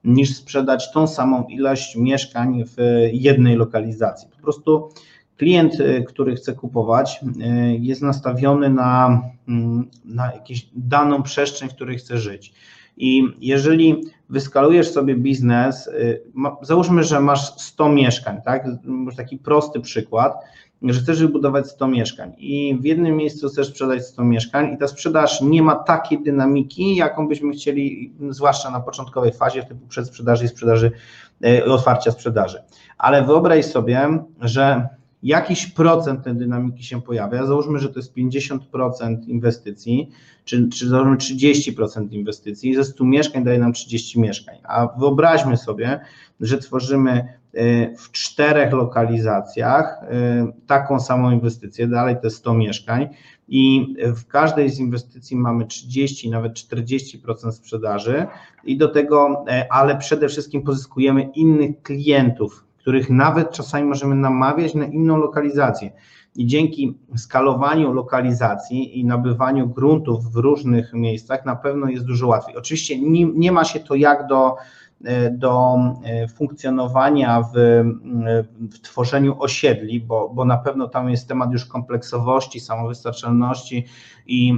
niż sprzedać tą samą ilość mieszkań w jednej lokalizacji. Po prostu klient, y, który chce kupować, y, jest nastawiony na, mm, na jakąś daną przestrzeń, w której chce żyć. I jeżeli wyskalujesz sobie biznes, y, załóżmy, że masz 100 mieszkań, tak? Taki prosty przykład że chcesz wybudować 100 mieszkań i w jednym miejscu chcesz sprzedać 100 mieszkań i ta sprzedaż nie ma takiej dynamiki, jaką byśmy chcieli, zwłaszcza na początkowej fazie, typu przedsprzedaży i sprzedaży, e, otwarcia sprzedaży. Ale wyobraź sobie, że jakiś procent tej dynamiki się pojawia, załóżmy, że to jest 50% inwestycji, czy, czy załóżmy 30% inwestycji, ze 100 mieszkań daje nam 30 mieszkań, a wyobraźmy sobie, że tworzymy w czterech lokalizacjach y, taką samą inwestycję, dalej to jest 100 mieszkań i w każdej z inwestycji mamy 30, nawet 40% sprzedaży i do tego, y, ale przede wszystkim pozyskujemy innych klientów, których nawet czasami możemy namawiać na inną lokalizację. I dzięki skalowaniu lokalizacji i nabywaniu gruntów w różnych miejscach na pewno jest dużo łatwiej. Oczywiście nie, nie ma się to jak do do funkcjonowania w, w tworzeniu osiedli, bo, bo na pewno tam jest temat już kompleksowości, samowystarczalności i,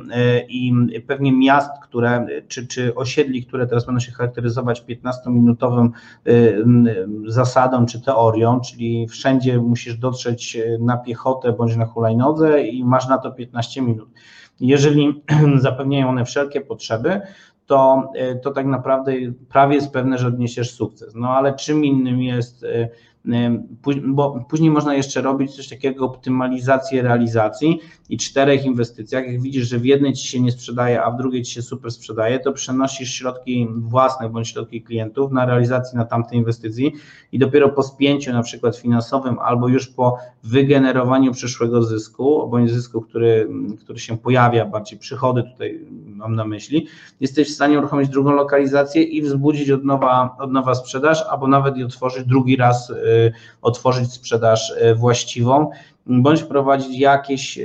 i pewnie miast, które, czy, czy osiedli, które teraz będą się charakteryzować 15-minutowym zasadą czy teorią, czyli wszędzie musisz dotrzeć na piechotę bądź na hulajnodze i masz na to 15 minut. Jeżeli zapewniają one wszelkie potrzeby, to, to tak naprawdę prawie jest pewne, że odniesiesz sukces. No ale czym innym jest bo później można jeszcze robić coś takiego, optymalizację realizacji i czterech inwestycjach. Jak widzisz, że w jednej ci się nie sprzedaje, a w drugiej ci się super sprzedaje, to przenosisz środki własne bądź środki klientów na realizację na tamtej inwestycji i dopiero po spięciu na przykład finansowym albo już po wygenerowaniu przyszłego zysku, bądź zysku, który, który się pojawia, bardziej przychody tutaj mam na myśli, jesteś w stanie uruchomić drugą lokalizację i wzbudzić od nowa, od nowa sprzedaż, albo nawet i otworzyć drugi raz y, otworzyć sprzedaż e, właściwą, bądź wprowadzić jakieś e,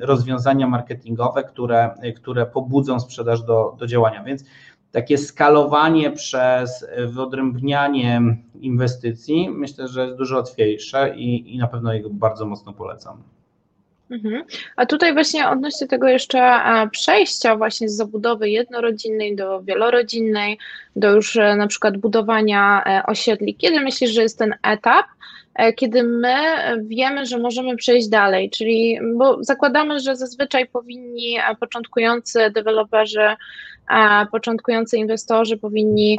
rozwiązania marketingowe, które, które pobudzą sprzedaż do, do działania. Więc takie skalowanie przez wyodrębnianie inwestycji myślę, że jest dużo łatwiejsze i, i na pewno jego bardzo mocno polecam. Mhm. A tutaj właśnie odnośnie tego jeszcze e, przejścia właśnie z zabudowy jednorodzinnej do wielorodzinnej, do już e, na przykład budowania e, osiedli. Kiedy myślisz, że jest ten etap, kiedy my wiemy, że możemy przejść dalej, czyli bo zakładamy, że zazwyczaj powinni początkujący deweloperzy początkujący inwestorzy powinni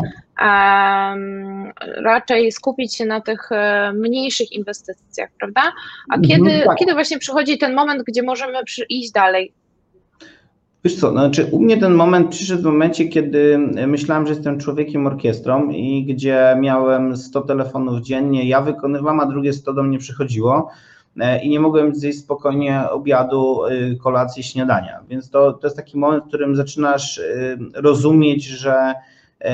raczej skupić się na tych e, mniejszych inwestycjach, prawda? A mhm, kiedy, tak. kiedy właśnie przychodzi ten moment, gdzie możemy iść dalej? Wiesz co, znaczy u mnie ten moment przyszedł w momencie, kiedy myślałem, że jestem człowiekiem orkiestrą i gdzie miałem 100 telefonów dziennie, ja wykonywam, a drugie 100 do mnie przychodziło. E, i nie mogłem zjeść spokojnie obiadu, y, kolacji, śniadania. Więc to, to jest taki moment, w którym zaczynasz y, rozumieć, że, y,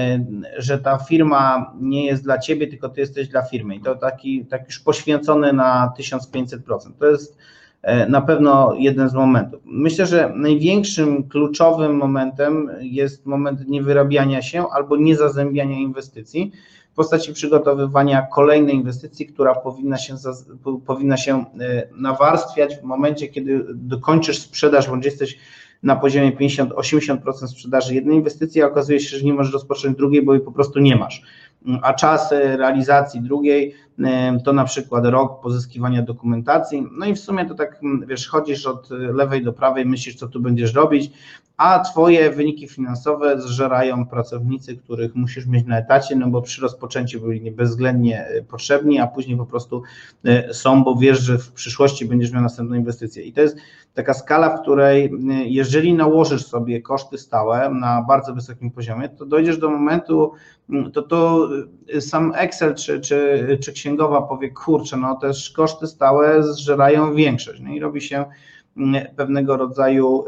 że ta firma nie jest dla ciebie, tylko ty jesteś dla firmy. I to taki, tak już poświęcony na 1500%. To jest e, na pewno jeden z momentów. Myślę, że największym kluczowym momentem jest moment niewyrabiania się albo niezazębiania inwestycji, w postaci przygotowywania kolejnej inwestycji, która powinna się, powinna się e, nawarstwiać w momencie, kiedy dokończysz sprzedaż, bądź jesteś na poziomie 50-80% sprzedaży jednej inwestycji, a okazuje się, że nie możesz rozpocząć drugiej, bo jej po prostu nie masz. A czas e, realizacji drugiej to na przykład rok pozyskiwania dokumentacji. No i w sumie to tak, wiesz, chodzisz od lewej do prawej, myślisz, co tu będziesz robić, a Twoje wyniki finansowe zżerają pracownicy, których musisz mieć na etacie, no bo przy rozpoczęciu byli bezwzględnie e, potrzebni, a później po prostu e, są, bo wiesz, że w przyszłości będziesz miał następną inwestycję. I to jest taka skala, w której e, jeżeli nałożysz sobie koszty stałe na bardzo wysokim poziomie, to dojdziesz do momentu, to, to sam Excel czy, czy, czy księgowa powie, kurczę, no też koszty stałe zżerają większość. No i robi się pewnego rodzaju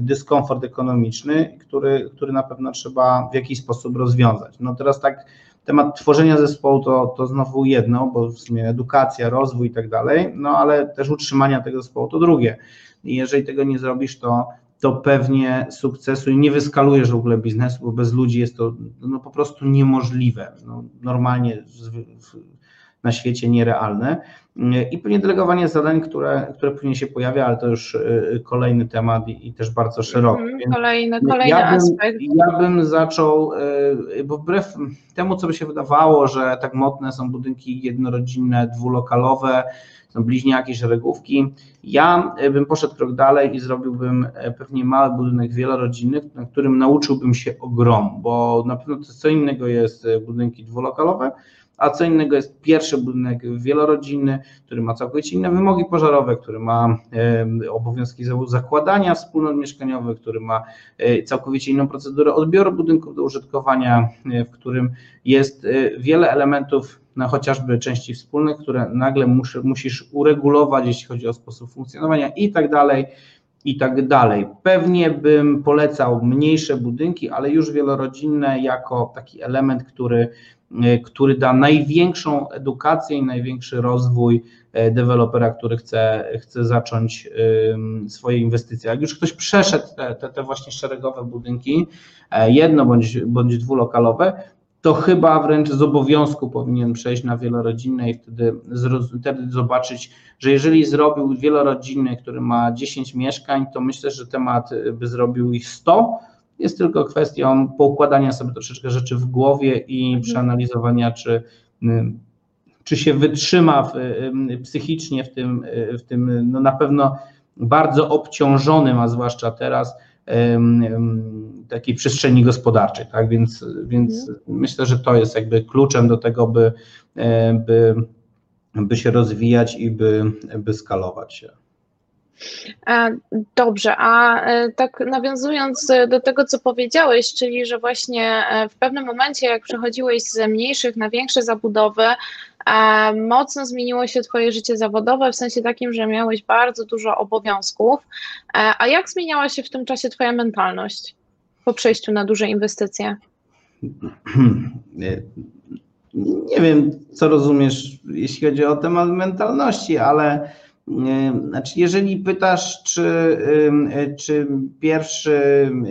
dyskomfort ekonomiczny, który, który na pewno trzeba w jakiś sposób rozwiązać. No teraz tak, temat tworzenia zespołu to, to znowu jedno, bo w sumie edukacja, rozwój i tak dalej, no ale też utrzymania tego zespołu to drugie. I jeżeli tego nie zrobisz, to, to pewnie sukcesu i nie wyskalujesz w ogóle biznesu, bo bez ludzi jest to no, po prostu niemożliwe. No, normalnie na świecie nierealne. I pewnie delegowanie zadań, które, które później się pojawia, ale to już y, kolejny temat i, i też bardzo szeroki. Kolejny, kolejny ja bym, aspekt. Ja bym zaczął, y, bo wbrew temu, co by się wydawało, że tak mocne są budynki jednorodzinne, dwulokalowe, są bliźniaki, szeregówki. Ja y, bym poszedł krok dalej i zrobiłbym pewnie mały budynek wielorodzinny, na którym nauczyłbym się ogromu, bo na pewno to co innego jest budynki dwulokalowe, a co innego jest pierwszy budynek wielorodzinny, który ma całkowicie inne wymogi pożarowe, który ma obowiązki zakładania wspólnot mieszkaniowych, który ma e, całkowicie inną procedurę odbioru budynków do użytkowania, e, w którym jest e, wiele elementów no chociażby części wspólnych, które nagle muszy, musisz uregulować, jeśli chodzi o sposób funkcjonowania i tak dalej, i tak dalej. Pewnie bym polecał mniejsze budynki, ale już wielorodzinne jako taki element, który który da największą edukację i największy rozwój e, dewelopera, który chce, chce zacząć swoje inwestycje. Jak już ktoś przeszedł te, te, te właśnie szeregowe budynki, e, jedno bądź, bądź dwulokalowe, to chyba wręcz z obowiązku powinien przejść na wielorodzinne i wtedy, wtedy zobaczyć, że jeżeli zrobił wielorodzinny, który ma 10 mieszkań, to myślę, że temat by zrobił ich 100. Jest tylko kwestią poukładania sobie troszeczkę rzeczy w głowie i mhm. przeanalizowania, czy, czy się wytrzyma w, psychicznie w tym, w tym no na pewno bardzo obciążonym, a zwłaszcza teraz, takiej przestrzeni gospodarczej, tak? Więc, więc mhm. myślę, że to jest jakby kluczem do tego, by, e, by, by się rozwijać i by, by skalować się. E, dobrze, a e, tak nawiązując do tego, co powiedziałeś, czyli że właśnie w pewnym momencie, jak przechodziłeś ze mniejszych na większe zabudowy, mocno zmieniło się Twoje życie zawodowe, w sensie takim, że miałeś bardzo dużo obowiązków. A jak zmieniała się w tym czasie Twoja mentalność? po przejściu na duże inwestycje? Nie, nie wiem, co rozumiesz, jeśli chodzi o temat mentalności, ale znaczy jeżeli pytasz, czy, czy pierwszy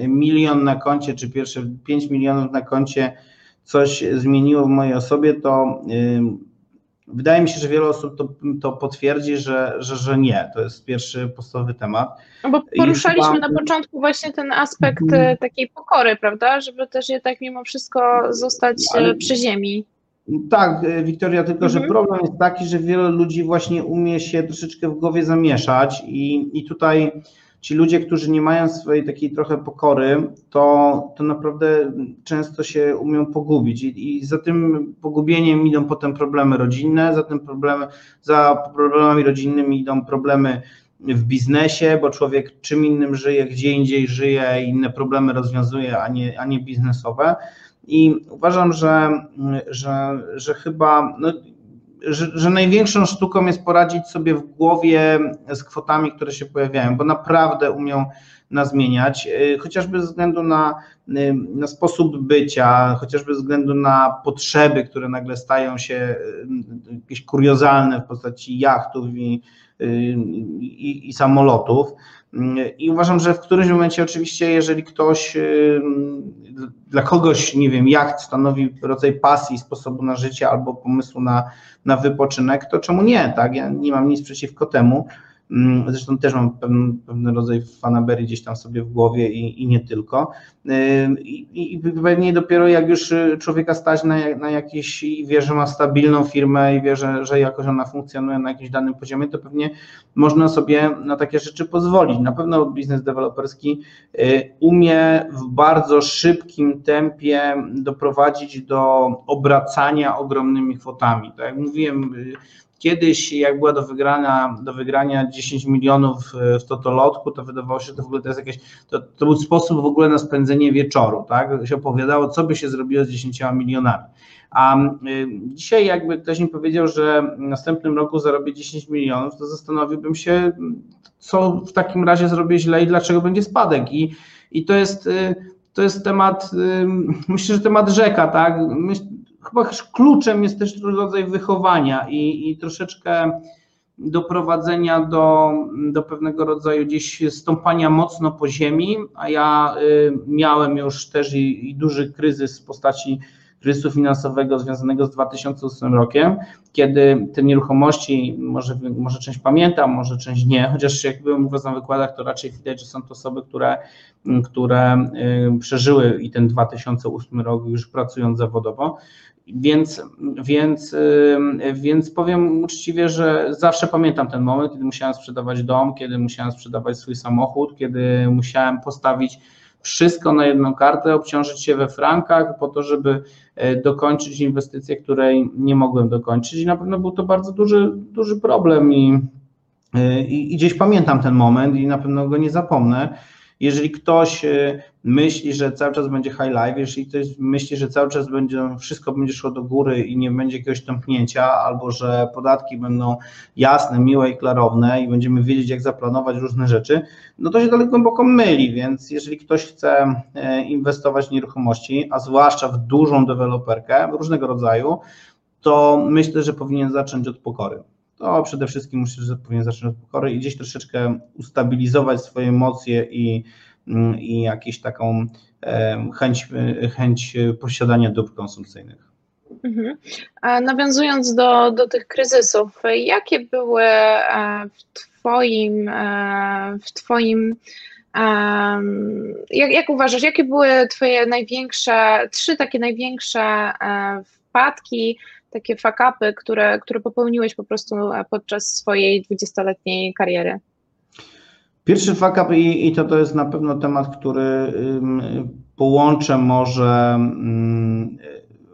milion na koncie, czy pierwsze 5 milionów na koncie coś zmieniło w mojej osobie, to Wydaje mi się, że wiele osób to, to potwierdzi, że, że, że nie. To jest pierwszy podstawowy temat. No bo poruszaliśmy chyba... na początku właśnie ten aspekt hmm. takiej pokory, prawda? Żeby też jednak mimo wszystko zostać Ale... przy ziemi. Tak, e, Wiktoria, tylko mhm. że problem jest taki, że wiele ludzi właśnie umie się troszeczkę w głowie zamieszać i, i tutaj ci ludzie, którzy nie mają swojej takiej trochę pokory, to, to naprawdę często się umią pogubić i, i za tym pogubieniem idą potem problemy rodzinne, za tym problemy, za problemami rodzinnymi idą problemy w biznesie, bo człowiek czym innym żyje, gdzie indziej żyje, inne problemy rozwiązuje, a nie, a nie biznesowe. I uważam, że, że, że chyba no, że, że, największą sztuką jest poradzić sobie w głowie z kwotami, które się pojawiają, bo naprawdę umią nas zmieniać, y, chociażby ze względu na, y, na sposób bycia, chociażby ze względu na potrzeby, które nagle stają się y, jakieś kuriozalne w postaci jachtów i, i, i samolotów. I uważam, że w którymś momencie oczywiście, jeżeli ktoś, dla kogoś, nie wiem, jacht stanowi rodzaj pasji, sposobu na życie albo pomysłu na, na wypoczynek, to czemu nie, tak? Ja nie mam nic przeciwko temu. Mm, zresztą też mam pewien, pewien rodzaj fanaberii gdzieś tam sobie w głowie i, i nie tylko. I, I pewnie dopiero jak już człowieka stać na, na jakieś i wie, że ma stabilną firmę i wie, że, że jakoś ona funkcjonuje na jakimś danym poziomie, to pewnie można sobie na takie rzeczy pozwolić. Na pewno biznes deweloperski y, umie w bardzo szybkim tempie doprowadzić do obracania ogromnymi kwotami. Tak jak mówiłem, y, Kiedyś, jak była do wygrania, do wygrania 10 milionów w Totolotku, to wydawało się, że to w ogóle to jest jakieś, to, to był sposób w ogóle na spędzenie wieczoru, tak? Się opowiadało, co by się zrobiło z 10 milionami. A y, dzisiaj jakby ktoś mi powiedział, że w następnym roku zarobię 10 milionów, to zastanowiłbym się, co w takim razie zrobię źle i dlaczego będzie spadek. I, i to jest y, to jest temat, myślę, że temat rzeka, tak? Chyba kluczem jest też rodzaj wychowania i, i troszeczkę doprowadzenia do, do pewnego rodzaju gdzieś stąpania mocno po ziemi, a ja y, miałem już też i, i duży kryzys w postaci kryzysu finansowego związanego z 2008 rokiem, kiedy te nieruchomości, może, może część pamiętam, może część nie, chociaż jak byłem na wykładach, to raczej widać, że są to osoby, które, które y, przeżyły i ten 2008 rok już pracując zawodowo, więc, więc, więc powiem uczciwie, że zawsze pamiętam ten moment, kiedy musiałem sprzedawać dom, kiedy musiałem sprzedawać swój samochód, kiedy musiałem postawić wszystko na jedną kartę, obciążyć się we frankach po to, żeby e, dokończyć inwestycję, której nie mogłem dokończyć. I na pewno był to bardzo duży, duży problem i, e, i, i gdzieś pamiętam ten moment i na pewno go nie zapomnę. Jeżeli ktoś e, myśli, że cały czas będzie high life, jeżeli ktoś myśli, że cały czas będzie, wszystko będzie szło do góry i nie będzie jakiegoś tąpnięcia, albo że podatki będą jasne, miłe i klarowne i będziemy wiedzieć, jak zaplanować różne rzeczy, no to się dalej głęboko myli, więc jeżeli ktoś chce e, inwestować w nieruchomości, a zwłaszcza w dużą deweloperkę różnego rodzaju, to myślę, że powinien zacząć od pokory to przede wszystkim że powinien zacząć od pokory i gdzieś troszeczkę ustabilizować swoje emocje i, mm, i jakąś taką chęć, chęć posiadania dóbr konsumpcyjnych. Mhm. Nawiązując do, do tych kryzysów, jakie były e, w Twoim, e, w twoim jak, jak uważasz, jakie były Twoje największe, trzy takie największe e, wpadki, takie fakapy, które, które popełniłeś po prostu podczas swojej dwudziestoletniej kariery? Pierwszy fakap i, i to, to jest na pewno temat, który połączę może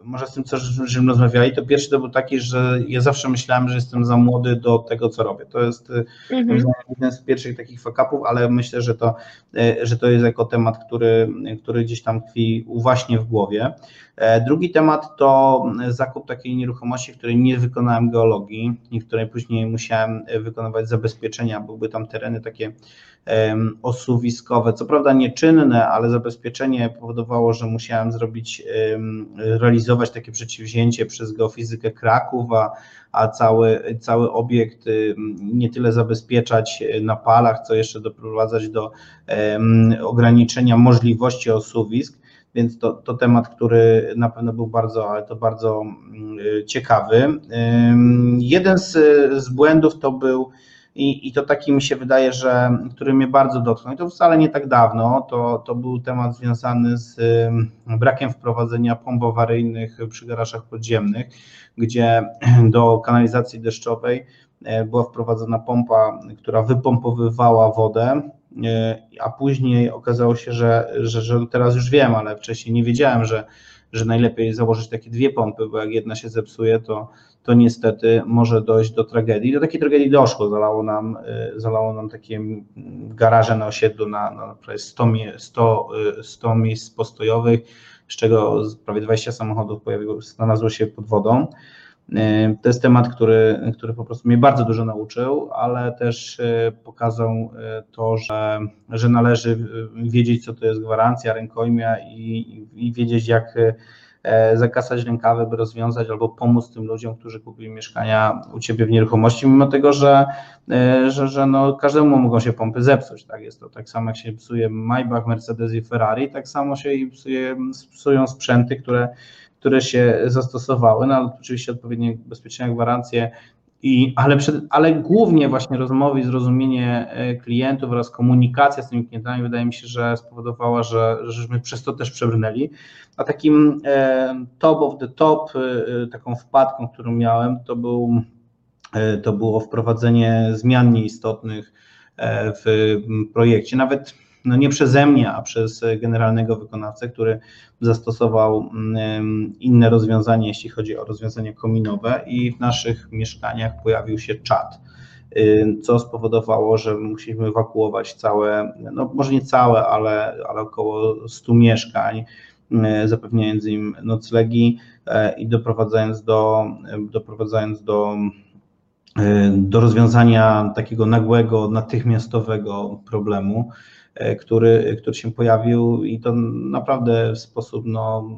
może z tym, co żeśmy rozmawiali, to pierwszy to był taki, że ja zawsze myślałem, że jestem za młody do tego, co robię. To jest y, mhm. jeden z pierwszych takich fakapów, ale myślę, że to, y, że to jest jako temat, który, który gdzieś tam tkwi właśnie w głowie. E, drugi temat to zakup takiej nieruchomości, w której nie wykonałem geologii i w której później musiałem wykonywać zabezpieczenia. Były tam tereny takie osuwiskowe, co prawda nieczynne, ale zabezpieczenie powodowało, że musiałem zrobić, realizować takie przedsięwzięcie przez geofizykę Kraków, a, a cały, cały obiekt nie tyle zabezpieczać na palach, co jeszcze doprowadzać do ograniczenia możliwości osuwisk więc to, to temat, który na pewno był bardzo, ale to bardzo ciekawy. Jeden z, z błędów to był i, i to taki mi się wydaje, że który mnie bardzo dotknął. I to wcale nie tak dawno. To, to był temat związany z brakiem wprowadzenia pomp awaryjnych przy garażach podziemnych, gdzie do kanalizacji deszczowej e, była wprowadzona pompa, która wypompowywała wodę, e, a później okazało się, że, że, że teraz już wiem, ale wcześniej nie wiedziałem, że że najlepiej założyć takie dwie pompy, bo jak jedna się zepsuje, to, to niestety może dojść do tragedii. Do takiej tragedii doszło, zalało nam, y, zalało nam takie garaże na osiedlu na, na prawie 100, 100, 100 miejsc postojowych, z czego prawie 20 samochodów pojawiło, znalazło się pod wodą. Y, to jest temat, który, który po prostu mnie bardzo dużo nauczył, ale też y, pokazał to, że, że należy wiedzieć, co to jest gwarancja, rękojmia i, i wiedzieć, jak zakasać rękawy, by rozwiązać albo pomóc tym ludziom, którzy kupili mieszkania u Ciebie w nieruchomości, mimo tego, że, e, że, że no, każdemu mogą się pompy zepsuć. Tak jest to tak samo jak się psuje Maybach, Mercedes i Ferrari, tak samo się i psuje, psują sprzęty, które, które się zastosowały, no ale oczywiście odpowiednie bezpieczne gwarancje i, ale, przed, ale głównie właśnie rozmowy i zrozumienie e, klientów oraz komunikacja z tymi klientami wydaje mi się, że spowodowała, że żeśmy przez to też przebrnęli. A takim e, top of the top, e, taką wpadką, którą miałem, to, był, to było wprowadzenie zmian nieistotnych w projekcie. Nawet no nie przeze mnie, a przez generalnego wykonawcę, który zastosował mm, inne rozwiązanie, jeśli chodzi o rozwiązanie kominowe i w naszych mieszkaniach pojawił się czat y, co spowodowało, że musieliśmy ewakuować całe, no może nie całe, ale, ale około 100 mieszkań, y, zapewniając im noclegi y, i doprowadzając do, doprowadzając do, do rozwiązania takiego nagłego, natychmiastowego problemu. E, który, który się pojawił i to naprawdę w sposób no,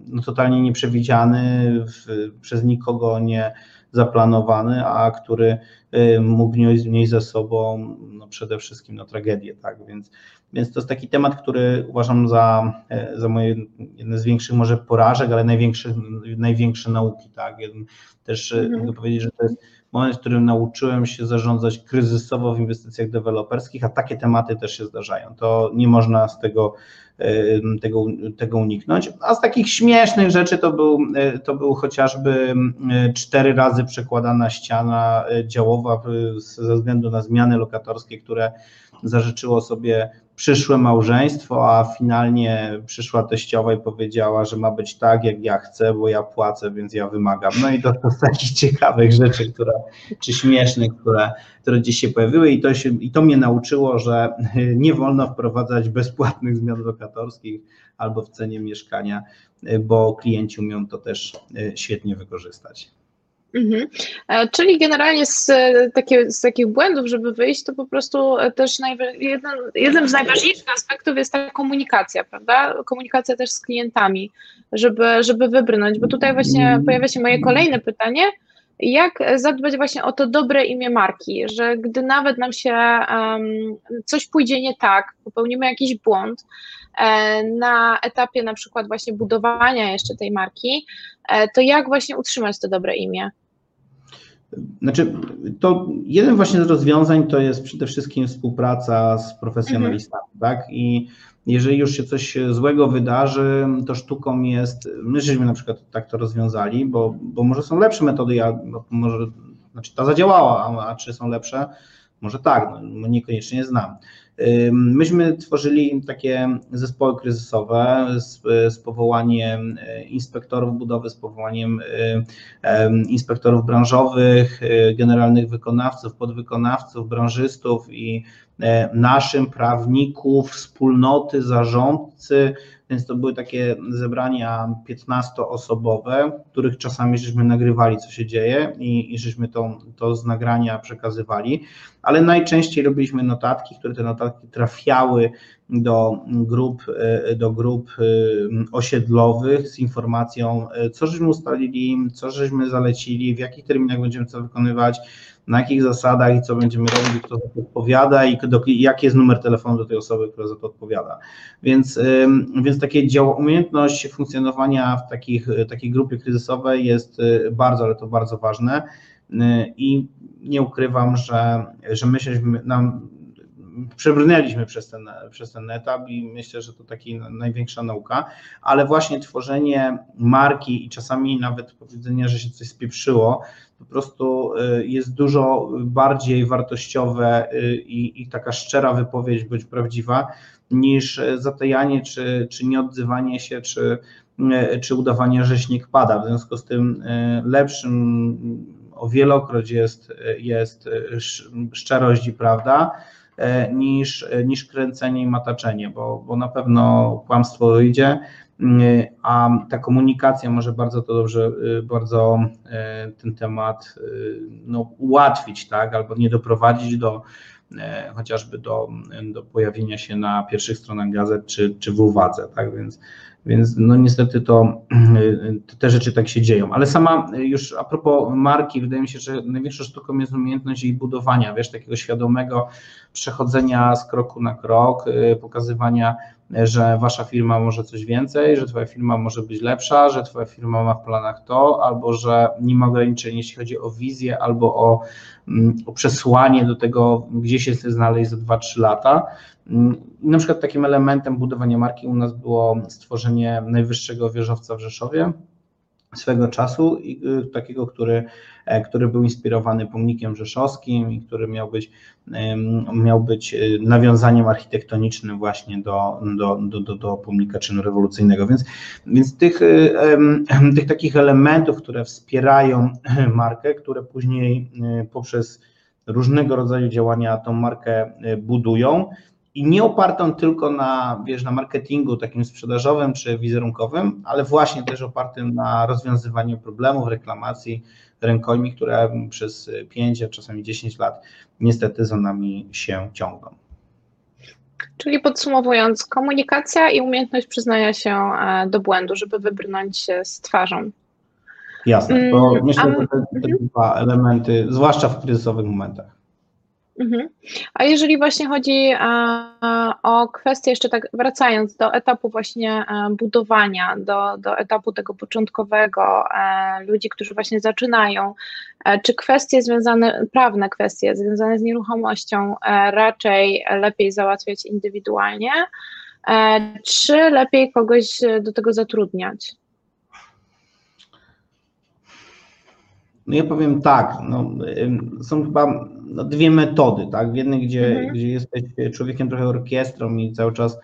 no totalnie nieprzewidziany, w, przez nikogo nie zaplanowany, a który e, mógł nieść ze sobą no przede wszystkim no, tragedię, tak, więc, więc to jest taki temat, który uważam za, e, za moje jedne z większych może porażek, ale największe, największe nauki, tak, też mhm. mogę powiedzieć, że to jest moment, w którym nauczyłem się zarządzać kryzysowo w inwestycjach deweloperskich, a takie tematy też się zdarzają. To nie można z tego, tego, tego uniknąć. A z takich śmiesznych rzeczy to był, e, to był chociażby cztery razy przekładana ściana e, działowa ze względu na zmiany lokatorskie, które zażyczyło sobie przyszłe małżeństwo, a finalnie przyszła teściowa i powiedziała, że ma być tak, jak ja chcę, bo ja płacę, więc ja wymagam. No i to, to z takich ciekawych rzeczy, które, czy śmiesznych, które, które gdzieś się pojawiły i to, się, i to mnie nauczyło, że nie wolno wprowadzać bezpłatnych zmian lokatorskich albo w cenie mieszkania, bo klienci umieją to też e, świetnie wykorzystać. Mhm. E, czyli generalnie z, e, takie, z takich błędów, żeby wyjść, to po prostu e, też jeden, jeden z najważniejszych aspektów jest ta komunikacja, prawda? Komunikacja też z klientami, żeby, żeby wybrnąć, bo tutaj właśnie pojawia się moje kolejne pytanie. jak zadbać właśnie o to dobre imię marki, że gdy nawet nam się um, coś pójdzie nie tak, popełnimy jakiś błąd e, na etapie na przykład właśnie budowania jeszcze tej marki, e, to jak właśnie utrzymać to dobre imię? Znaczy, to jeden właśnie z rozwiązań to jest przede wszystkim współpraca z profesjonalistami, mhm. tak? I jeżeli już się coś złego wydarzy, to sztuką jest, my żeśmy na przykład tak to rozwiązali, bo, bo może są lepsze metody, ja, może, znaczy ta zadziałała, a, a czy są lepsze, może tak, no, niekoniecznie znam. Myśmy tworzyli takie zespoły kryzysowe z, z powołaniem e, inspektorów budowy, z powołaniem e, inspektorów branżowych, e, generalnych wykonawców, podwykonawców, branżystów i naszym prawników, wspólnoty, zarządcy, więc to były takie zebrania 15-osobowe, których czasami żeśmy nagrywali, co się dzieje i, i żeśmy to, to z nagrania przekazywali, ale najczęściej robiliśmy notatki, które te notatki trafiały do grup, do grup osiedlowych z informacją, co żeśmy ustalili, co żeśmy zalecili, w jakich terminach będziemy co wykonywać, na jakich zasadach i co będziemy robić, kto za to odpowiada i do, jaki jest numer telefonu do tej osoby, która za to odpowiada. Więc, więc takie dział, umiejętność funkcjonowania w takich, takiej grupie kryzysowej jest y, bardzo, ale to bardzo ważne y, i nie ukrywam, że, że myśleliśmy, nam przebrnęliśmy przez ten, przez ten etap i myślę, że to taka największa nauka, ale właśnie tworzenie marki i czasami nawet powiedzenie, że się coś spieprzyło, po prostu y, jest dużo bardziej wartościowe y, i, i taka szczera wypowiedź być prawdziwa, niż zatajanie czy, czy nieodzywanie się, czy, y, czy udawanie, że śnieg pada. W związku z tym lepszym o wielokroć jest, jest szczerość i prawda, niż, niż kręcenie i mataczenie, bo, bo na pewno kłamstwo mm, a ta komunikacja może bardzo to dobrze, y, bardzo e, ten temat y, no, ułatwić, tak, albo nie doprowadzić do chociażby do, do pojawienia się na pierwszych stronach gazet czy, czy w uwadze, tak, więc więc no niestety to, te rzeczy tak się dzieją. Ale sama już a propos marki, wydaje mi się, że największą sztuką jest umiejętność jej budowania, wiesz, takiego świadomego przechodzenia z kroku na krok, y, pokazywania, że wasza firma może coś więcej, że twoja firma może być lepsza, że twoja firma ma w planach to, albo że nie ma ograniczeń, jeśli chodzi o wizję, albo o, mm, o przesłanie do tego, gdzie się chce znaleźć za 2-3 lata. Na przykład takim elementem budowania marki u nas było stworzenie najwyższego wieżowca w Rzeszowie swego czasu, y, takiego, który, e, który był inspirowany pomnikiem rzeszowskim i który miał być, miał być y, nawiązaniem architektonicznym właśnie do, do, do, do, do pomnika czynu rewolucyjnego. Więc, więc tych, y, tych takich elementów, które wspierają markę, które później poprzez różnego rodzaju działania tą markę budują, i nie opartą tylko na, wiesz, na marketingu takim sprzedażowym czy wizerunkowym, ale właśnie też opartym na rozwiązywaniu problemów, reklamacji rękojmi, które przez 5, a czasami 10 lat niestety za nami się ciągną. Czyli podsumowując, komunikacja i umiejętność przyznania się e, do błędu, żeby wybrnąć z twarzą. Jasne, bo mm, myślę, że te, te dwa elementy, zwłaszcza w kryzysowych momentach. Mhm. A jeżeli właśnie chodzi o kwestię, jeszcze tak wracając do etapu właśnie budowania, do, do etapu tego początkowego, ludzi, którzy właśnie zaczynają, czy kwestie związane, prawne kwestie związane z nieruchomością raczej lepiej załatwiać indywidualnie, czy lepiej kogoś do tego zatrudniać? No ja powiem tak, no, są chyba no, dwie metody, tak? W jednej, gdzie, mhm. gdzie jesteś człowiekiem trochę orkiestrą i cały czas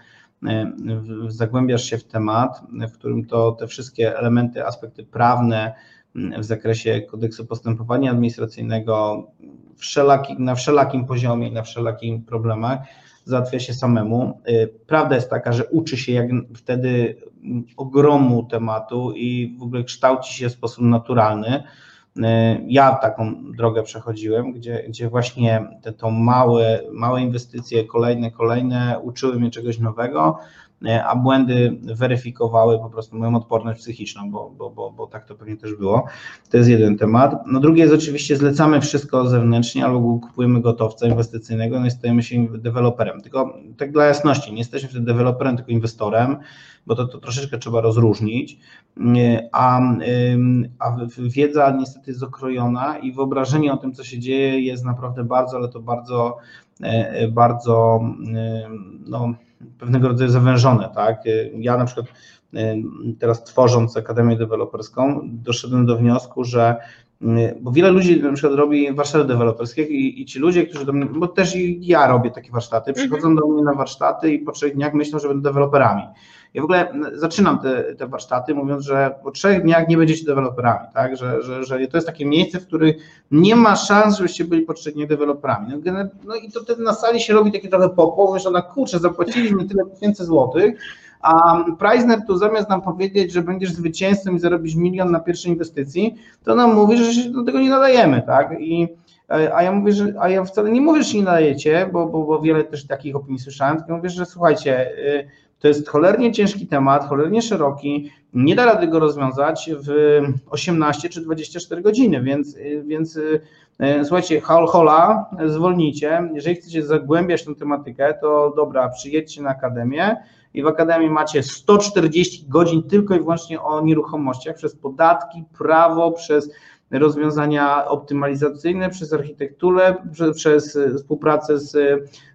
zagłębiasz się w temat, w którym to te wszystkie elementy, aspekty prawne w zakresie kodeksu postępowania administracyjnego wszelaki, na wszelakim poziomie, na wszelakim problemach załatwia się samemu. Y, prawda jest taka, że uczy się jak wtedy ogromu tematu i w ogóle kształci się w sposób naturalny ja taką drogę przechodziłem, gdzie, gdzie właśnie te to małe, małe inwestycje, kolejne, kolejne, uczyły mnie czegoś nowego. A błędy weryfikowały po prostu moją odporność psychiczną, bo, bo, bo, bo tak to pewnie też było. To jest jeden temat. No drugie jest oczywiście zlecamy wszystko zewnętrznie albo kupujemy gotowca inwestycyjnego, no i stajemy się deweloperem. Tylko tak dla jasności, nie jesteśmy wtedy deweloperem, tylko inwestorem, bo to, to troszeczkę trzeba rozróżnić, a, a wiedza niestety jest okrojona i wyobrażenie o tym, co się dzieje jest naprawdę bardzo, ale to bardzo, e, bardzo no, pewnego rodzaju zawężone, tak? Ja na przykład teraz tworząc Akademię Deweloperską doszedłem do wniosku, że bo wiele ludzi na przykład robi warsztaty deweloperskie i, i ci ludzie, którzy do mnie, bo też i ja robię takie warsztaty, przychodzą mhm. do mnie na warsztaty i po trzech dniach myślą, że będą deweloperami. Ja w ogóle zaczynam te, te warsztaty mówiąc, że po trzech dniach nie będziecie deweloperami, tak? Że, że, że to jest takie miejsce, w którym nie ma szans, żebyście byli po trzech dniach deweloperami. No, no i to wtedy na sali się robi taki trochę popoł, że na kurczę, zapłaciliśmy tyle tysięcy złotych, a Preisner tu zamiast nam powiedzieć, że będziesz zwycięzcą i zarobisz milion na pierwszej inwestycji, to nam mówi, że się do tego nie nadajemy, tak? I a ja mówię, że a ja wcale nie mówię, że się nie nadajecie, bo, bo, bo wiele też takich opinii słyszałem, tylko mówię, że słuchajcie, y, to jest cholernie ciężki temat, cholernie szeroki, nie da rady go rozwiązać w 18 czy 24 godziny, więc, więc e, słuchajcie, hol, hola, zwolnijcie. Jeżeli chcecie zagłębiać tę tematykę, to dobra, przyjedźcie na akademię i w akademii macie 140 godzin tylko i wyłącznie o nieruchomościach przez podatki, prawo, przez rozwiązania optymalizacyjne, przez architekturę, przez współpracę z,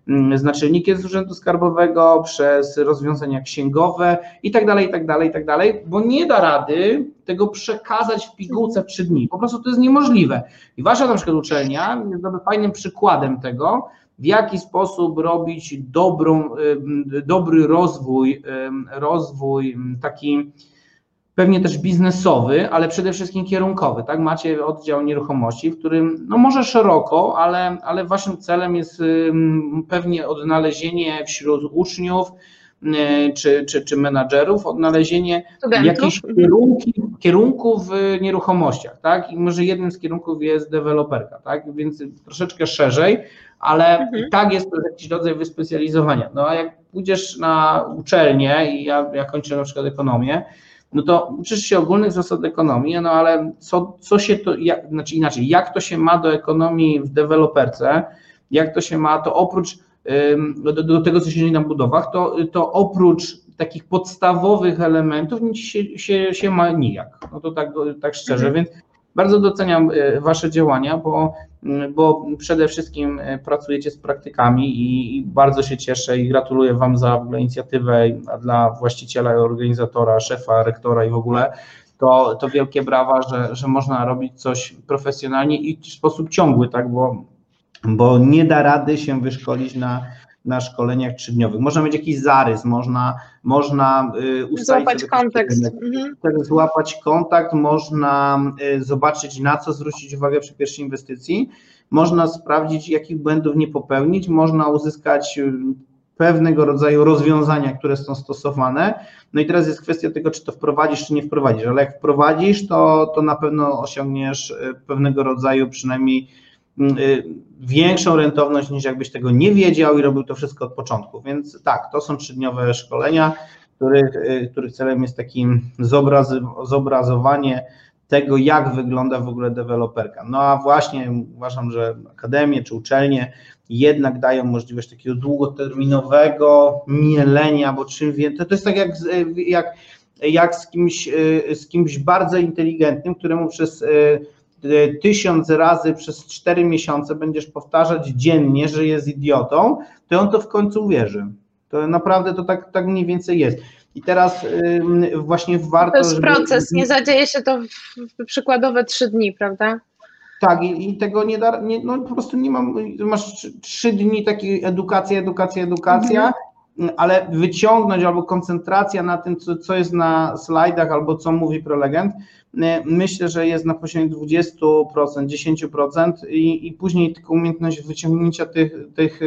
mm, z naczelnikiem z Urzędu Skarbowego, przez rozwiązania księgowe i tak dalej, i tak dalej, i tak dalej, bo nie da rady tego przekazać w pigułce w trzy dni. Po prostu to jest niemożliwe. I wasza na przykład uczelnia jest fajnym przykładem tego, w jaki sposób robić dobrą, dobry rozwój, rozwój taki pewnie też biznesowy, ale przede wszystkim kierunkowy, tak? Macie oddział nieruchomości, w którym, no może szeroko, ale, ale waszym celem jest pewnie odnalezienie wśród uczniów, y, czy, czy, czy menadżerów, odnalezienie jakichś mhm. kierunki, kierunków w nieruchomościach, tak? I może jednym z kierunków jest deweloperka, tak? Więc troszeczkę szerzej, ale mhm. tak jest to jakiś rodzaj wyspecjalizowania. No a jak pójdziesz na uczelnię i ja, ja kończę na przykład ekonomię, no to uczysz się ogólnych zasad ekonomii, no ale co, co się to, jak, znaczy inaczej, jak to się ma do ekonomii w deweloperce, jak to się ma, to oprócz do, do tego, co się dzieje na budowach, to, to oprócz takich podstawowych elementów nic się, się, się ma nijak. No to tak, tak szczerze, mhm. więc bardzo doceniam e, Wasze działania, bo, bo przede wszystkim e, pracujecie z praktykami i, i bardzo się cieszę i gratuluję Wam za inicjatywę, dla właściciela, organizatora, szefa, rektora i w ogóle to, to wielkie brawa, że, że można robić coś profesjonalnie i w sposób ciągły, tak, bo, bo nie da rady się wyszkolić na na szkoleniach trzydniowych. Można mieć jakiś zarys, można, można y, ustalić złapać kontekst. Mhm. Tak, złapać kontakt, można y, zobaczyć, na co zwrócić uwagę przy pierwszej inwestycji, można sprawdzić, jakich błędów nie popełnić, można uzyskać y, pewnego rodzaju rozwiązania, które są stosowane. No i teraz jest kwestia tego, czy to wprowadzisz, czy nie wprowadzisz, ale jak wprowadzisz, to, to na pewno osiągniesz pewnego rodzaju przynajmniej większą rentowność niż jakbyś tego nie wiedział i robił to wszystko od początku. Więc tak, to są trzydniowe szkolenia, których, y, których celem jest takim zobrazowanie tego, jak wygląda w ogóle deweloperka. No a właśnie uważam, że akademie czy uczelnie jednak dają możliwość takiego długoterminowego mielenia, bo czym więcej, to, jest tak jak, jak, jak z, kimś, y, z kimś bardzo inteligentnym, któremu przez Y, tysiąc razy przez cztery miesiące będziesz powtarzać dziennie, że jest idiotą, to on to w końcu uwierzy. To naprawdę to tak, tak mniej więcej jest. I teraz właśnie warto. To jest żeby... proces, nie zadzieje się to w przykładowe trzy dni, prawda? Tak, i, i tego nie da, nie, no po prostu nie mam, masz trzy dni takiej edukacja, edukacja, edukacja, mhm ale wyciągnąć albo koncentracja na tym, co, co jest na slajdach, albo co mówi prelegent, myślę, że jest na poziomie 20%, 10% i, i później tylko umiejętność wyciągnięcia tych, tych,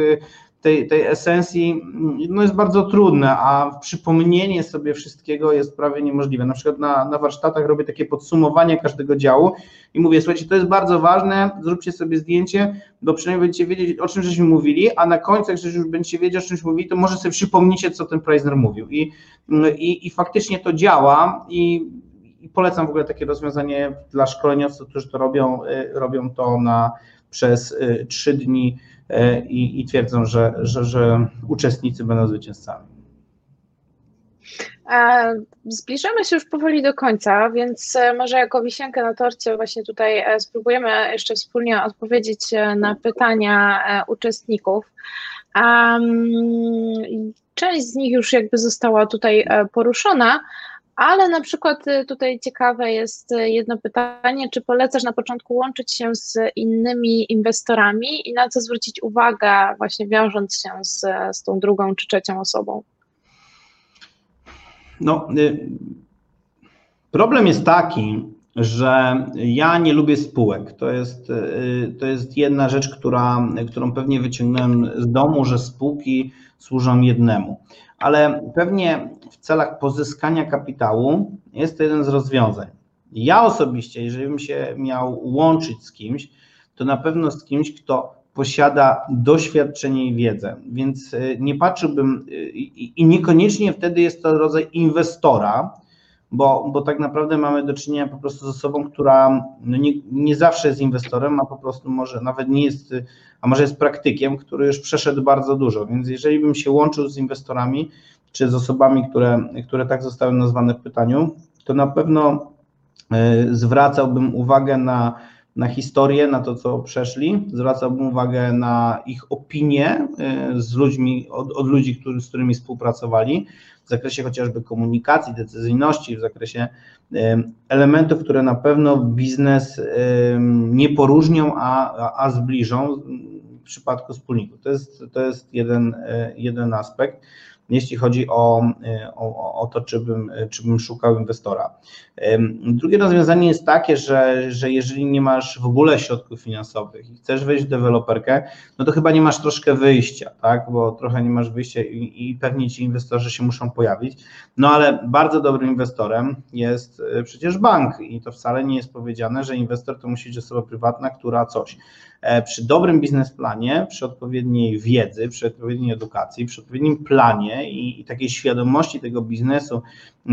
tej, tej esencji no jest bardzo trudne, a przypomnienie sobie wszystkiego jest prawie niemożliwe. Na przykład na, na warsztatach robię takie podsumowanie każdego działu i mówię, słuchajcie, to jest bardzo ważne, zróbcie sobie zdjęcie, bo przynajmniej będziecie wiedzieć, o czym żeśmy mówili, a na końcu, jak już będziecie wiedzieć, o czymś mówili, to może sobie przypomnicie, co ten Preisner mówił. I, i, i faktycznie to działa i i polecam w ogóle takie rozwiązanie dla szkoleniowców, którzy to robią, y, robią to na, przez y, trzy dni y, i, i twierdzą, że, że, że uczestnicy będą zwycięzcami. Zbliżamy się już powoli do końca, więc e, może jako wisienkę na torcie właśnie tutaj e, spróbujemy jeszcze wspólnie odpowiedzieć e, na pytania uczestników. Część z nich już jakby została tutaj poruszona, ale na przykład y, tutaj ciekawe jest y, jedno pytanie, czy polecasz na początku łączyć się z innymi inwestorami i na co zwrócić uwagę, właśnie wiążąc się z, z tą drugą czy trzecią osobą? No, y, problem jest taki, że ja nie lubię spółek. To jest, to jest jedna rzecz, która, którą pewnie wyciągnąłem z domu, że spółki służą jednemu ale pewnie celach pozyskania kapitału jest to jeden z rozwiązań. Ja osobiście, jeżeli bym się miał łączyć z kimś, to na pewno z kimś, kto posiada doświadczenie i wiedzę, więc y, nie patrzyłbym y, i niekoniecznie wtedy jest to rodzaj inwestora, bo, bo tak naprawdę mamy do czynienia po prostu z osobą, która no nie, nie zawsze jest inwestorem, a po prostu może nawet nie jest, a może jest praktykiem, który już przeszedł bardzo dużo. Więc jeżeli bym się łączył z inwestorami, czy z osobami, które, które tak zostały nazwane w pytaniu, to na pewno e, zwracałbym uwagę na, na historię, na to, co przeszli, zwracałbym uwagę na ich opinie e, z ludźmi, od, od ludzi, który, z którymi współpracowali, w zakresie chociażby komunikacji, decyzyjności, w zakresie elementów, które na pewno biznes nie poróżnią, a, a zbliżą w przypadku wspólników. To jest, to jest jeden, e, jeden aspekt jeśli chodzi o, o, o to, czy bym, czy bym szukał inwestora. Drugie rozwiązanie jest takie, że, że jeżeli nie masz w ogóle środków finansowych i chcesz wejść w deweloperkę, no to chyba nie masz troszkę wyjścia, tak? bo trochę nie masz wyjścia i, i pewnie ci inwestorzy się muszą pojawić. No ale bardzo dobrym inwestorem jest e, przecież bank i to wcale nie jest powiedziane, że inwestor to musi być osoba prywatna, która coś. E, przy dobrym biznesplanie, przy odpowiedniej wiedzy, przy odpowiedniej edukacji, przy odpowiednim planie i, i takiej świadomości tego biznesu,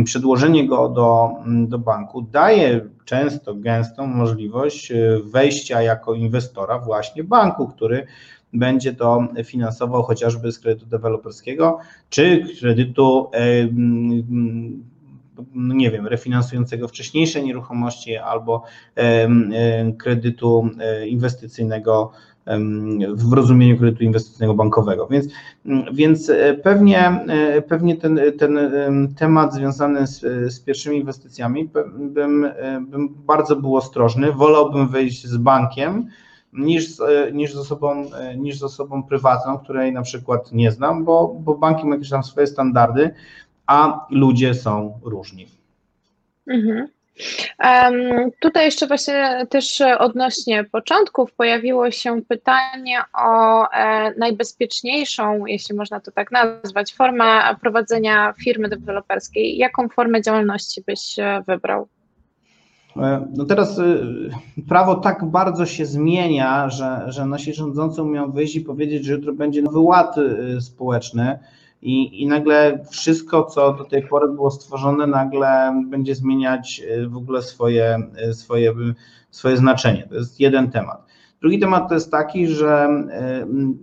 przedłożenie go do, do banku daje często gęstą możliwość e, wejścia jako inwestora właśnie banku, który będzie to finansował chociażby z kredytu deweloperskiego, czy kredytu no nie wiem, refinansującego wcześniejsze nieruchomości albo kredytu e, inwestycyjnego w rozumieniu kredytu inwestycyjnego bankowego. Więc, więc e, pewnie, e, pewnie ten, ten temat związany z, z pierwszymi inwestycjami bym, bym bardzo był ostrożny. Wolałbym wejść z bankiem, niż, niż, z osobą, niż z osobą prywatną, której na przykład nie znam, bo, bo banki ma jakieś tam swoje standardy, a ludzie są różni. Mhm. Um, tutaj jeszcze właśnie też odnośnie początków pojawiło się pytanie o e, najbezpieczniejszą, jeśli można to tak nazwać, formę prowadzenia firmy deweloperskiej. Jaką formę działalności byś e, wybrał? E, no teraz e, prawo tak bardzo się zmienia, że, że nasi rządzący umią wyjść i powiedzieć, że jutro będzie nowy ład społeczny i, i nagle wszystko, co do tej pory było stworzone, nagle będzie zmieniać y, w ogóle swoje, y, swoje, swoje znaczenie. To jest jeden temat. Drugi temat to jest taki, że,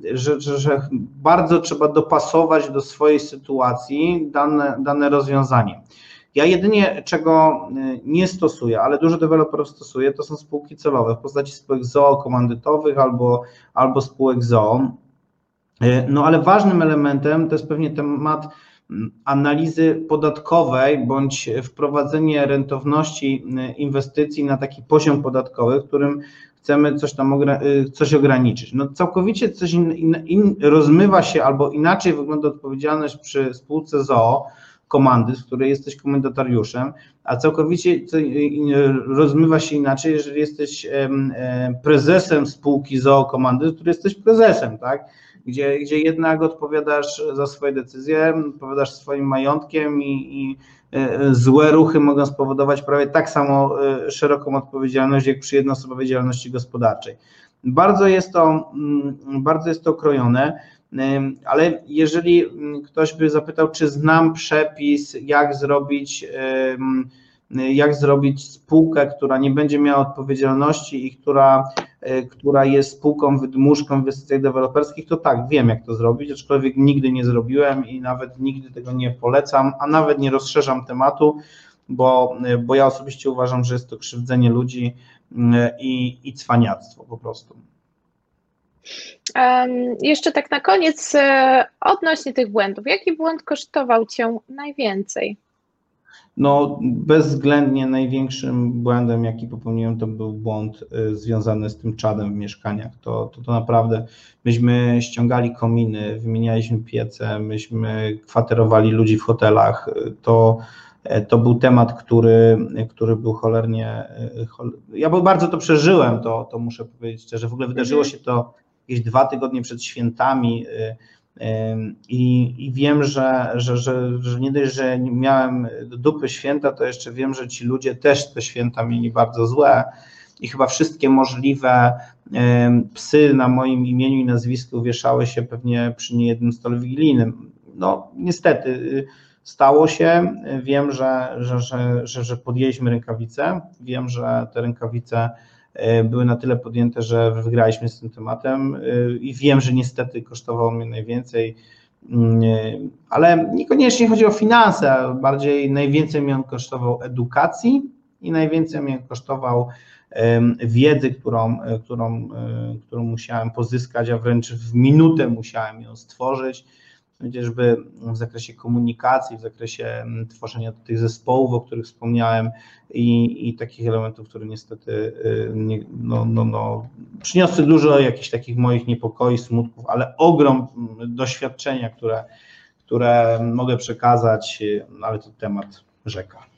y, że, że, że, bardzo trzeba dopasować do swojej sytuacji dane, dane rozwiązanie. Ja jedynie czego nie stosuję, ale dużo deweloperów stosuje, to są spółki celowe w postaci spółek ZOO komandytowych albo, albo spółek ZOO. E, no ale ważnym elementem to jest pewnie temat mm, analizy podatkowej bądź wprowadzenie rentowności mm, inwestycji na taki poziom podatkowy, którym chcemy coś tam y, coś ograniczyć. No całkowicie coś in, in, rozmywa się albo inaczej wygląda odpowiedzialność przy spółce ZOO, komandy, z której jesteś komendatariuszem, a całkowicie rozmywa się inaczej, jeżeli jesteś prezesem spółki ZOO komandy, z której jesteś prezesem, tak? Gdzie, gdzie jednak odpowiadasz za swoje decyzje, odpowiadasz swoim majątkiem i, i e, złe ruchy mogą spowodować prawie tak samo e, szeroką odpowiedzialność, jak przy jednoosobowej działalności gospodarczej. Bardzo jest to, mm, bardzo jest to krojone, ale jeżeli mm, ktoś by zapytał, czy znam przepis, jak zrobić jak zrobić spółkę, która nie będzie miała odpowiedzialności i która, e, która jest spółką wydmuszką w inwestycjach deweloperskich, to tak, wiem jak to zrobić, aczkolwiek nigdy nie zrobiłem i nawet nigdy tego nie polecam, a nawet nie rozszerzam tematu, bo, e, bo ja osobiście uważam, że jest to krzywdzenie ludzi i, i cwaniactwo po prostu. Um, jeszcze tak na koniec, odnośnie tych błędów. Jaki błąd kosztował Cię najwięcej? No, bezwzględnie największym błędem, jaki popełniłem, to był błąd y, związany z tym czadem w mieszkaniach. To, to, to naprawdę myśmy ściągali kominy, wymienialiśmy piece, myśmy kwaterowali ludzi w hotelach. To, e, to był temat, który, który był cholernie. Y, ja bardzo to przeżyłem, to, to muszę powiedzieć szczerze. W ogóle wydarzyło mhm. się to jakieś dwa tygodnie przed świętami. I, I, wiem, że, że, że, że nie dość, że miałem dupy święta, to jeszcze wiem, że ci ludzie też te święta mieli bardzo złe i chyba wszystkie możliwe psy na moim imieniu i nazwisku wieszały się pewnie przy niejednym stole wigilijnym. No niestety y, stało się, wiem, że, że, że, że, że podjęliśmy rękawice, wiem, że te rękawice były na tyle podjęte, że wygraliśmy z tym tematem e, i wiem, że niestety kosztowało mnie najwięcej, mm, e, ale niekoniecznie chodzi o finanse, a bardziej najwięcej mnie on kosztował edukacji i najwięcej mnie kosztował wiedzy, którą, którą, którą musiałem pozyskać, a wręcz w minutę musiałem ją stworzyć chociażby w zakresie komunikacji, w zakresie mm, tworzenia tych zespołów, o których wspomniałem i, i takich elementów, które niestety y, nie, no, no, no, przyniosły dużo jakichś takich moich niepokoi, smutków, ale ogrom mm, doświadczenia, które, które mogę przekazać, y, ale to temat rzeka.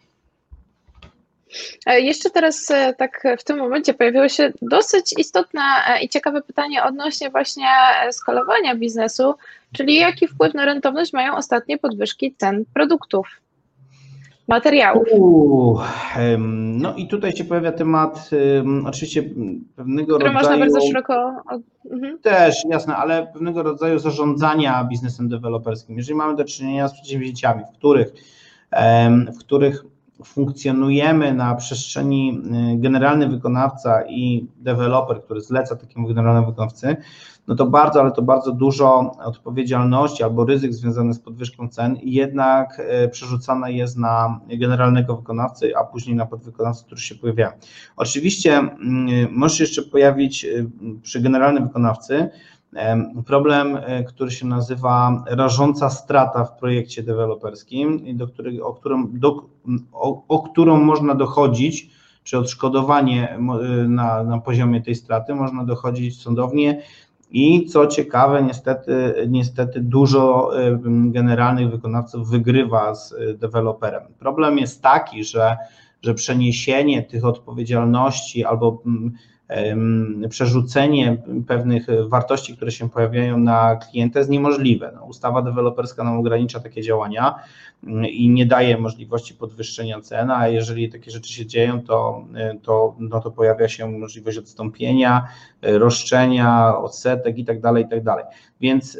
E, jeszcze teraz e, tak w tym momencie pojawiło się dosyć istotne e, i ciekawe pytanie odnośnie właśnie skalowania biznesu, czyli jaki wpływ na rentowność mają ostatnie podwyżki cen produktów, materiałów. no i tutaj się pojawia temat oczywiście pewnego Który rodzaju... można bardzo szeroko... Mhm. Też, jasne, ale pewnego rodzaju zarządzania biznesem deweloperskim. Jeżeli mamy do czynienia z przedsięwzięciami, w których w których funkcjonujemy na przestrzeni y, generalny wykonawca i deweloper, który zleca takiemu generalnemu wykonawcy, no to bardzo, ale to bardzo dużo odpowiedzialności albo ryzyk związanych z podwyżką cen jednak y, przerzucana jest na generalnego wykonawcę, a później na podwykonawcę, który się pojawia. Oczywiście y, może jeszcze pojawić przy generalnym wykonawcy Problem, e, który się nazywa rażąca strata w projekcie deweloperskim, do których, o, którym, do, o, o którą można dochodzić, czy odszkodowanie e, na, na poziomie tej straty można dochodzić sądownie i co ciekawe, niestety, niestety dużo generalnych wykonawców wygrywa z e, deweloperem. Problem jest taki, że, że przeniesienie tych odpowiedzialności albo przerzucenie pewnych wartości, które się pojawiają na klienta jest niemożliwe. No, ustawa deweloperska nam ogranicza takie działania i nie daje możliwości podwyższenia cen, a jeżeli takie rzeczy się dzieją, to, to, no to pojawia się możliwość odstąpienia, roszczenia, odsetek i tak dalej, i tak dalej. Więc,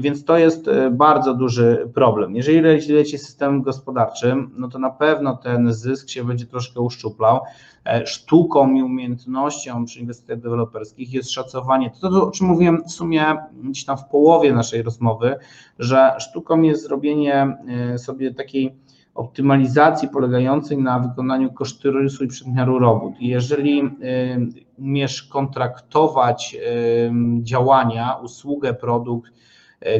więc to jest e, bardzo duży problem. Jeżeli leci systemem gospodarczym, no to na pewno ten zysk się będzie troszkę uszczuplał. E, sztuką i umiejętnością przy inwestycjach deweloperskich jest szacowanie, to, to o czym mówiłem w sumie gdzieś tam w połowie naszej rozmowy, że sztuką jest zrobienie e, sobie takiej optymalizacji polegającej na wykonaniu kosztorysu i przedmiaru robót. Jeżeli e, umiesz kontraktować działania, usługę, produkt,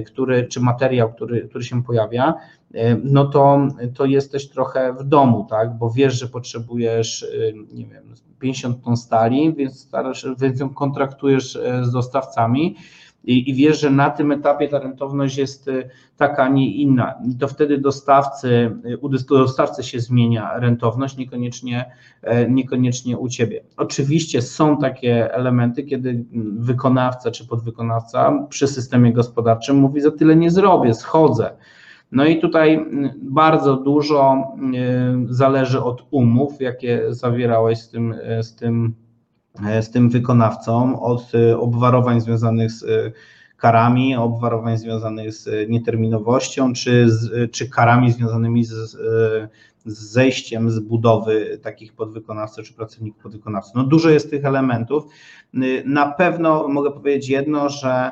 który, czy materiał, który, który się pojawia, E, no to, to jesteś trochę w domu, tak, bo wiesz, że potrzebujesz, nie wiem, 50 ton stali, więc, starasz, więc ją kontraktujesz z dostawcami i, i wiesz, że na tym etapie ta rentowność jest taka, a nie inna. I to wtedy dostawcy, u dostawcy się zmienia rentowność, niekoniecznie, niekoniecznie u ciebie. Oczywiście są takie elementy, kiedy wykonawca czy podwykonawca przy systemie gospodarczym mówi, za tyle nie zrobię, schodzę. No i tutaj mm, bardzo dużo y, zależy od umów, jakie zawierałeś z tym, y, z tym, y, z tym wykonawcą, od obwarowań związanych z karami, obwarowań związanych z nieterminowością, czy, z, czy karami związanymi z, z zejściem z budowy takich podwykonawców czy pracowników podwykonawców. No dużo jest tych elementów. Na pewno mogę powiedzieć jedno, że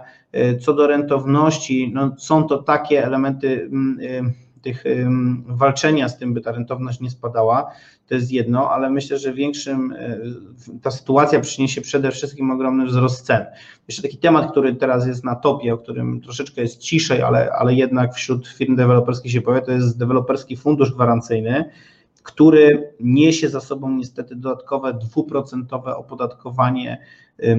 co do rentowności, no są to takie elementy mm, y, tych walczenia z tym, by ta rentowność nie spadała, to jest jedno, ale myślę, że większym y, ta sytuacja przyniesie przede wszystkim ogromny wzrost cen. Jeszcze taki temat, który teraz jest na topie, o którym troszeczkę jest ciszej, ale, ale jednak wśród firm deweloperskich się pojawia, to jest deweloperski fundusz gwarancyjny który niesie za sobą niestety dodatkowe dwuprocentowe opodatkowanie,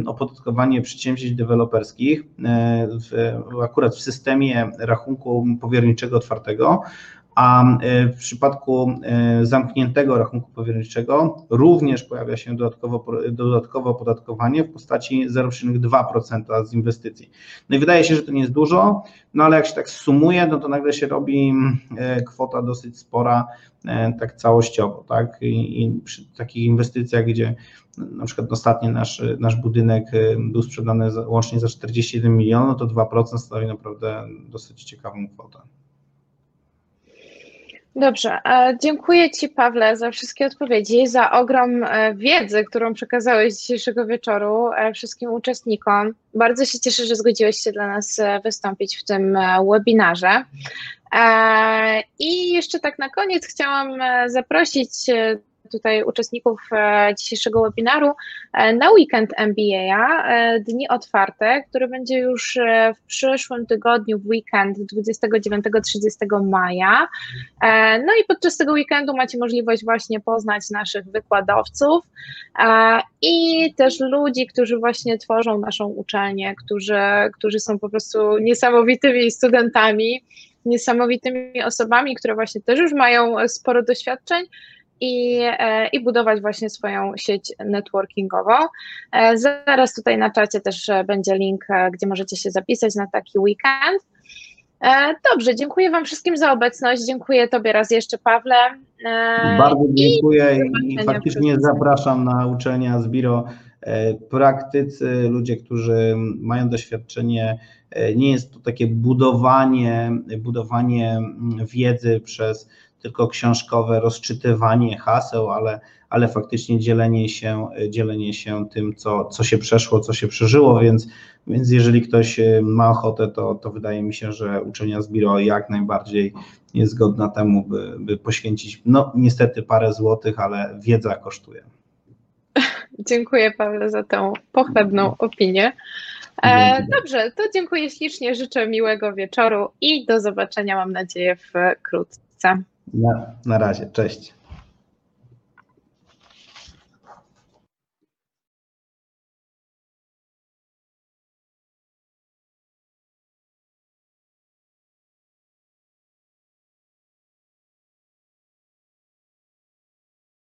opodatkowanie przedsięwzięć deweloperskich, e, w, akurat w systemie rachunku powierniczego otwartego, a e, w przypadku e, zamkniętego rachunku powierniczego również pojawia się dodatkowo, dodatkowe opodatkowanie w postaci 0,2% z inwestycji. No i wydaje się, że to nie jest dużo, no ale jak się tak sumuje, no to nagle się robi e, kwota dosyć spora, tak całościowo, tak? I, przy takich inwestycjach, gdzie na przykład ostatni nasz, nasz budynek był sprzedany łącznie za 41 milionów, to 2% stanowi naprawdę dosyć ciekawą kwotę. Dobrze, dziękuję Ci Pawle za wszystkie odpowiedzi, za ogrom e, wiedzy, którą przekazałeś dzisiejszego wieczoru e, wszystkim uczestnikom. Bardzo się cieszę, że zgodziłeś się dla nas e, wystąpić w tym webinarze. I jeszcze tak na koniec chciałam zaprosić tutaj uczestników e, dzisiejszego webinaru e, na weekend MBA, e, dni otwarte, który będzie już w przyszłym tygodniu w weekend 29-30 maja. No i podczas tego weekendu macie możliwość właśnie poznać naszych wykładowców i też ludzi, którzy właśnie tworzą naszą uczelnię, którzy, którzy są po prostu niesamowitymi studentami, niesamowitymi osobami, które właśnie też już mają sporo doświadczeń, i, e, i budować właśnie swoją sieć networkingową. E, zaraz tutaj na czacie też e, będzie link, gdzie możecie się zapisać na taki weekend. Dobrze, dziękuję Wam wszystkim za obecność. Dziękuję Tobie raz jeszcze, Pawle. Bardzo dziękuję i, i faktycznie zapraszam na uczelnia z Biro praktycy, ludzie, którzy mają doświadczenie. Nie jest to takie budowanie, budowanie wiedzy przez tylko książkowe rozczytywanie haseł, ale, ale faktycznie dzielenie się, dzielenie się tym, co, co się przeszło, co się przeżyło, więc, więc jeżeli ktoś e, ma ochotę, to, to wydaje mi się, że uczenia z Biro jak najbardziej jest godna temu, by, by poświęcić, no niestety parę złotych, ale wiedza kosztuje. Dziękuję Paweł za tę pochlebną opinię. E, dobrze, to dziękuję ślicznie, życzę miłego wieczoru i do zobaczenia, mam nadzieję, wkrótce. Na, na razie, cześć.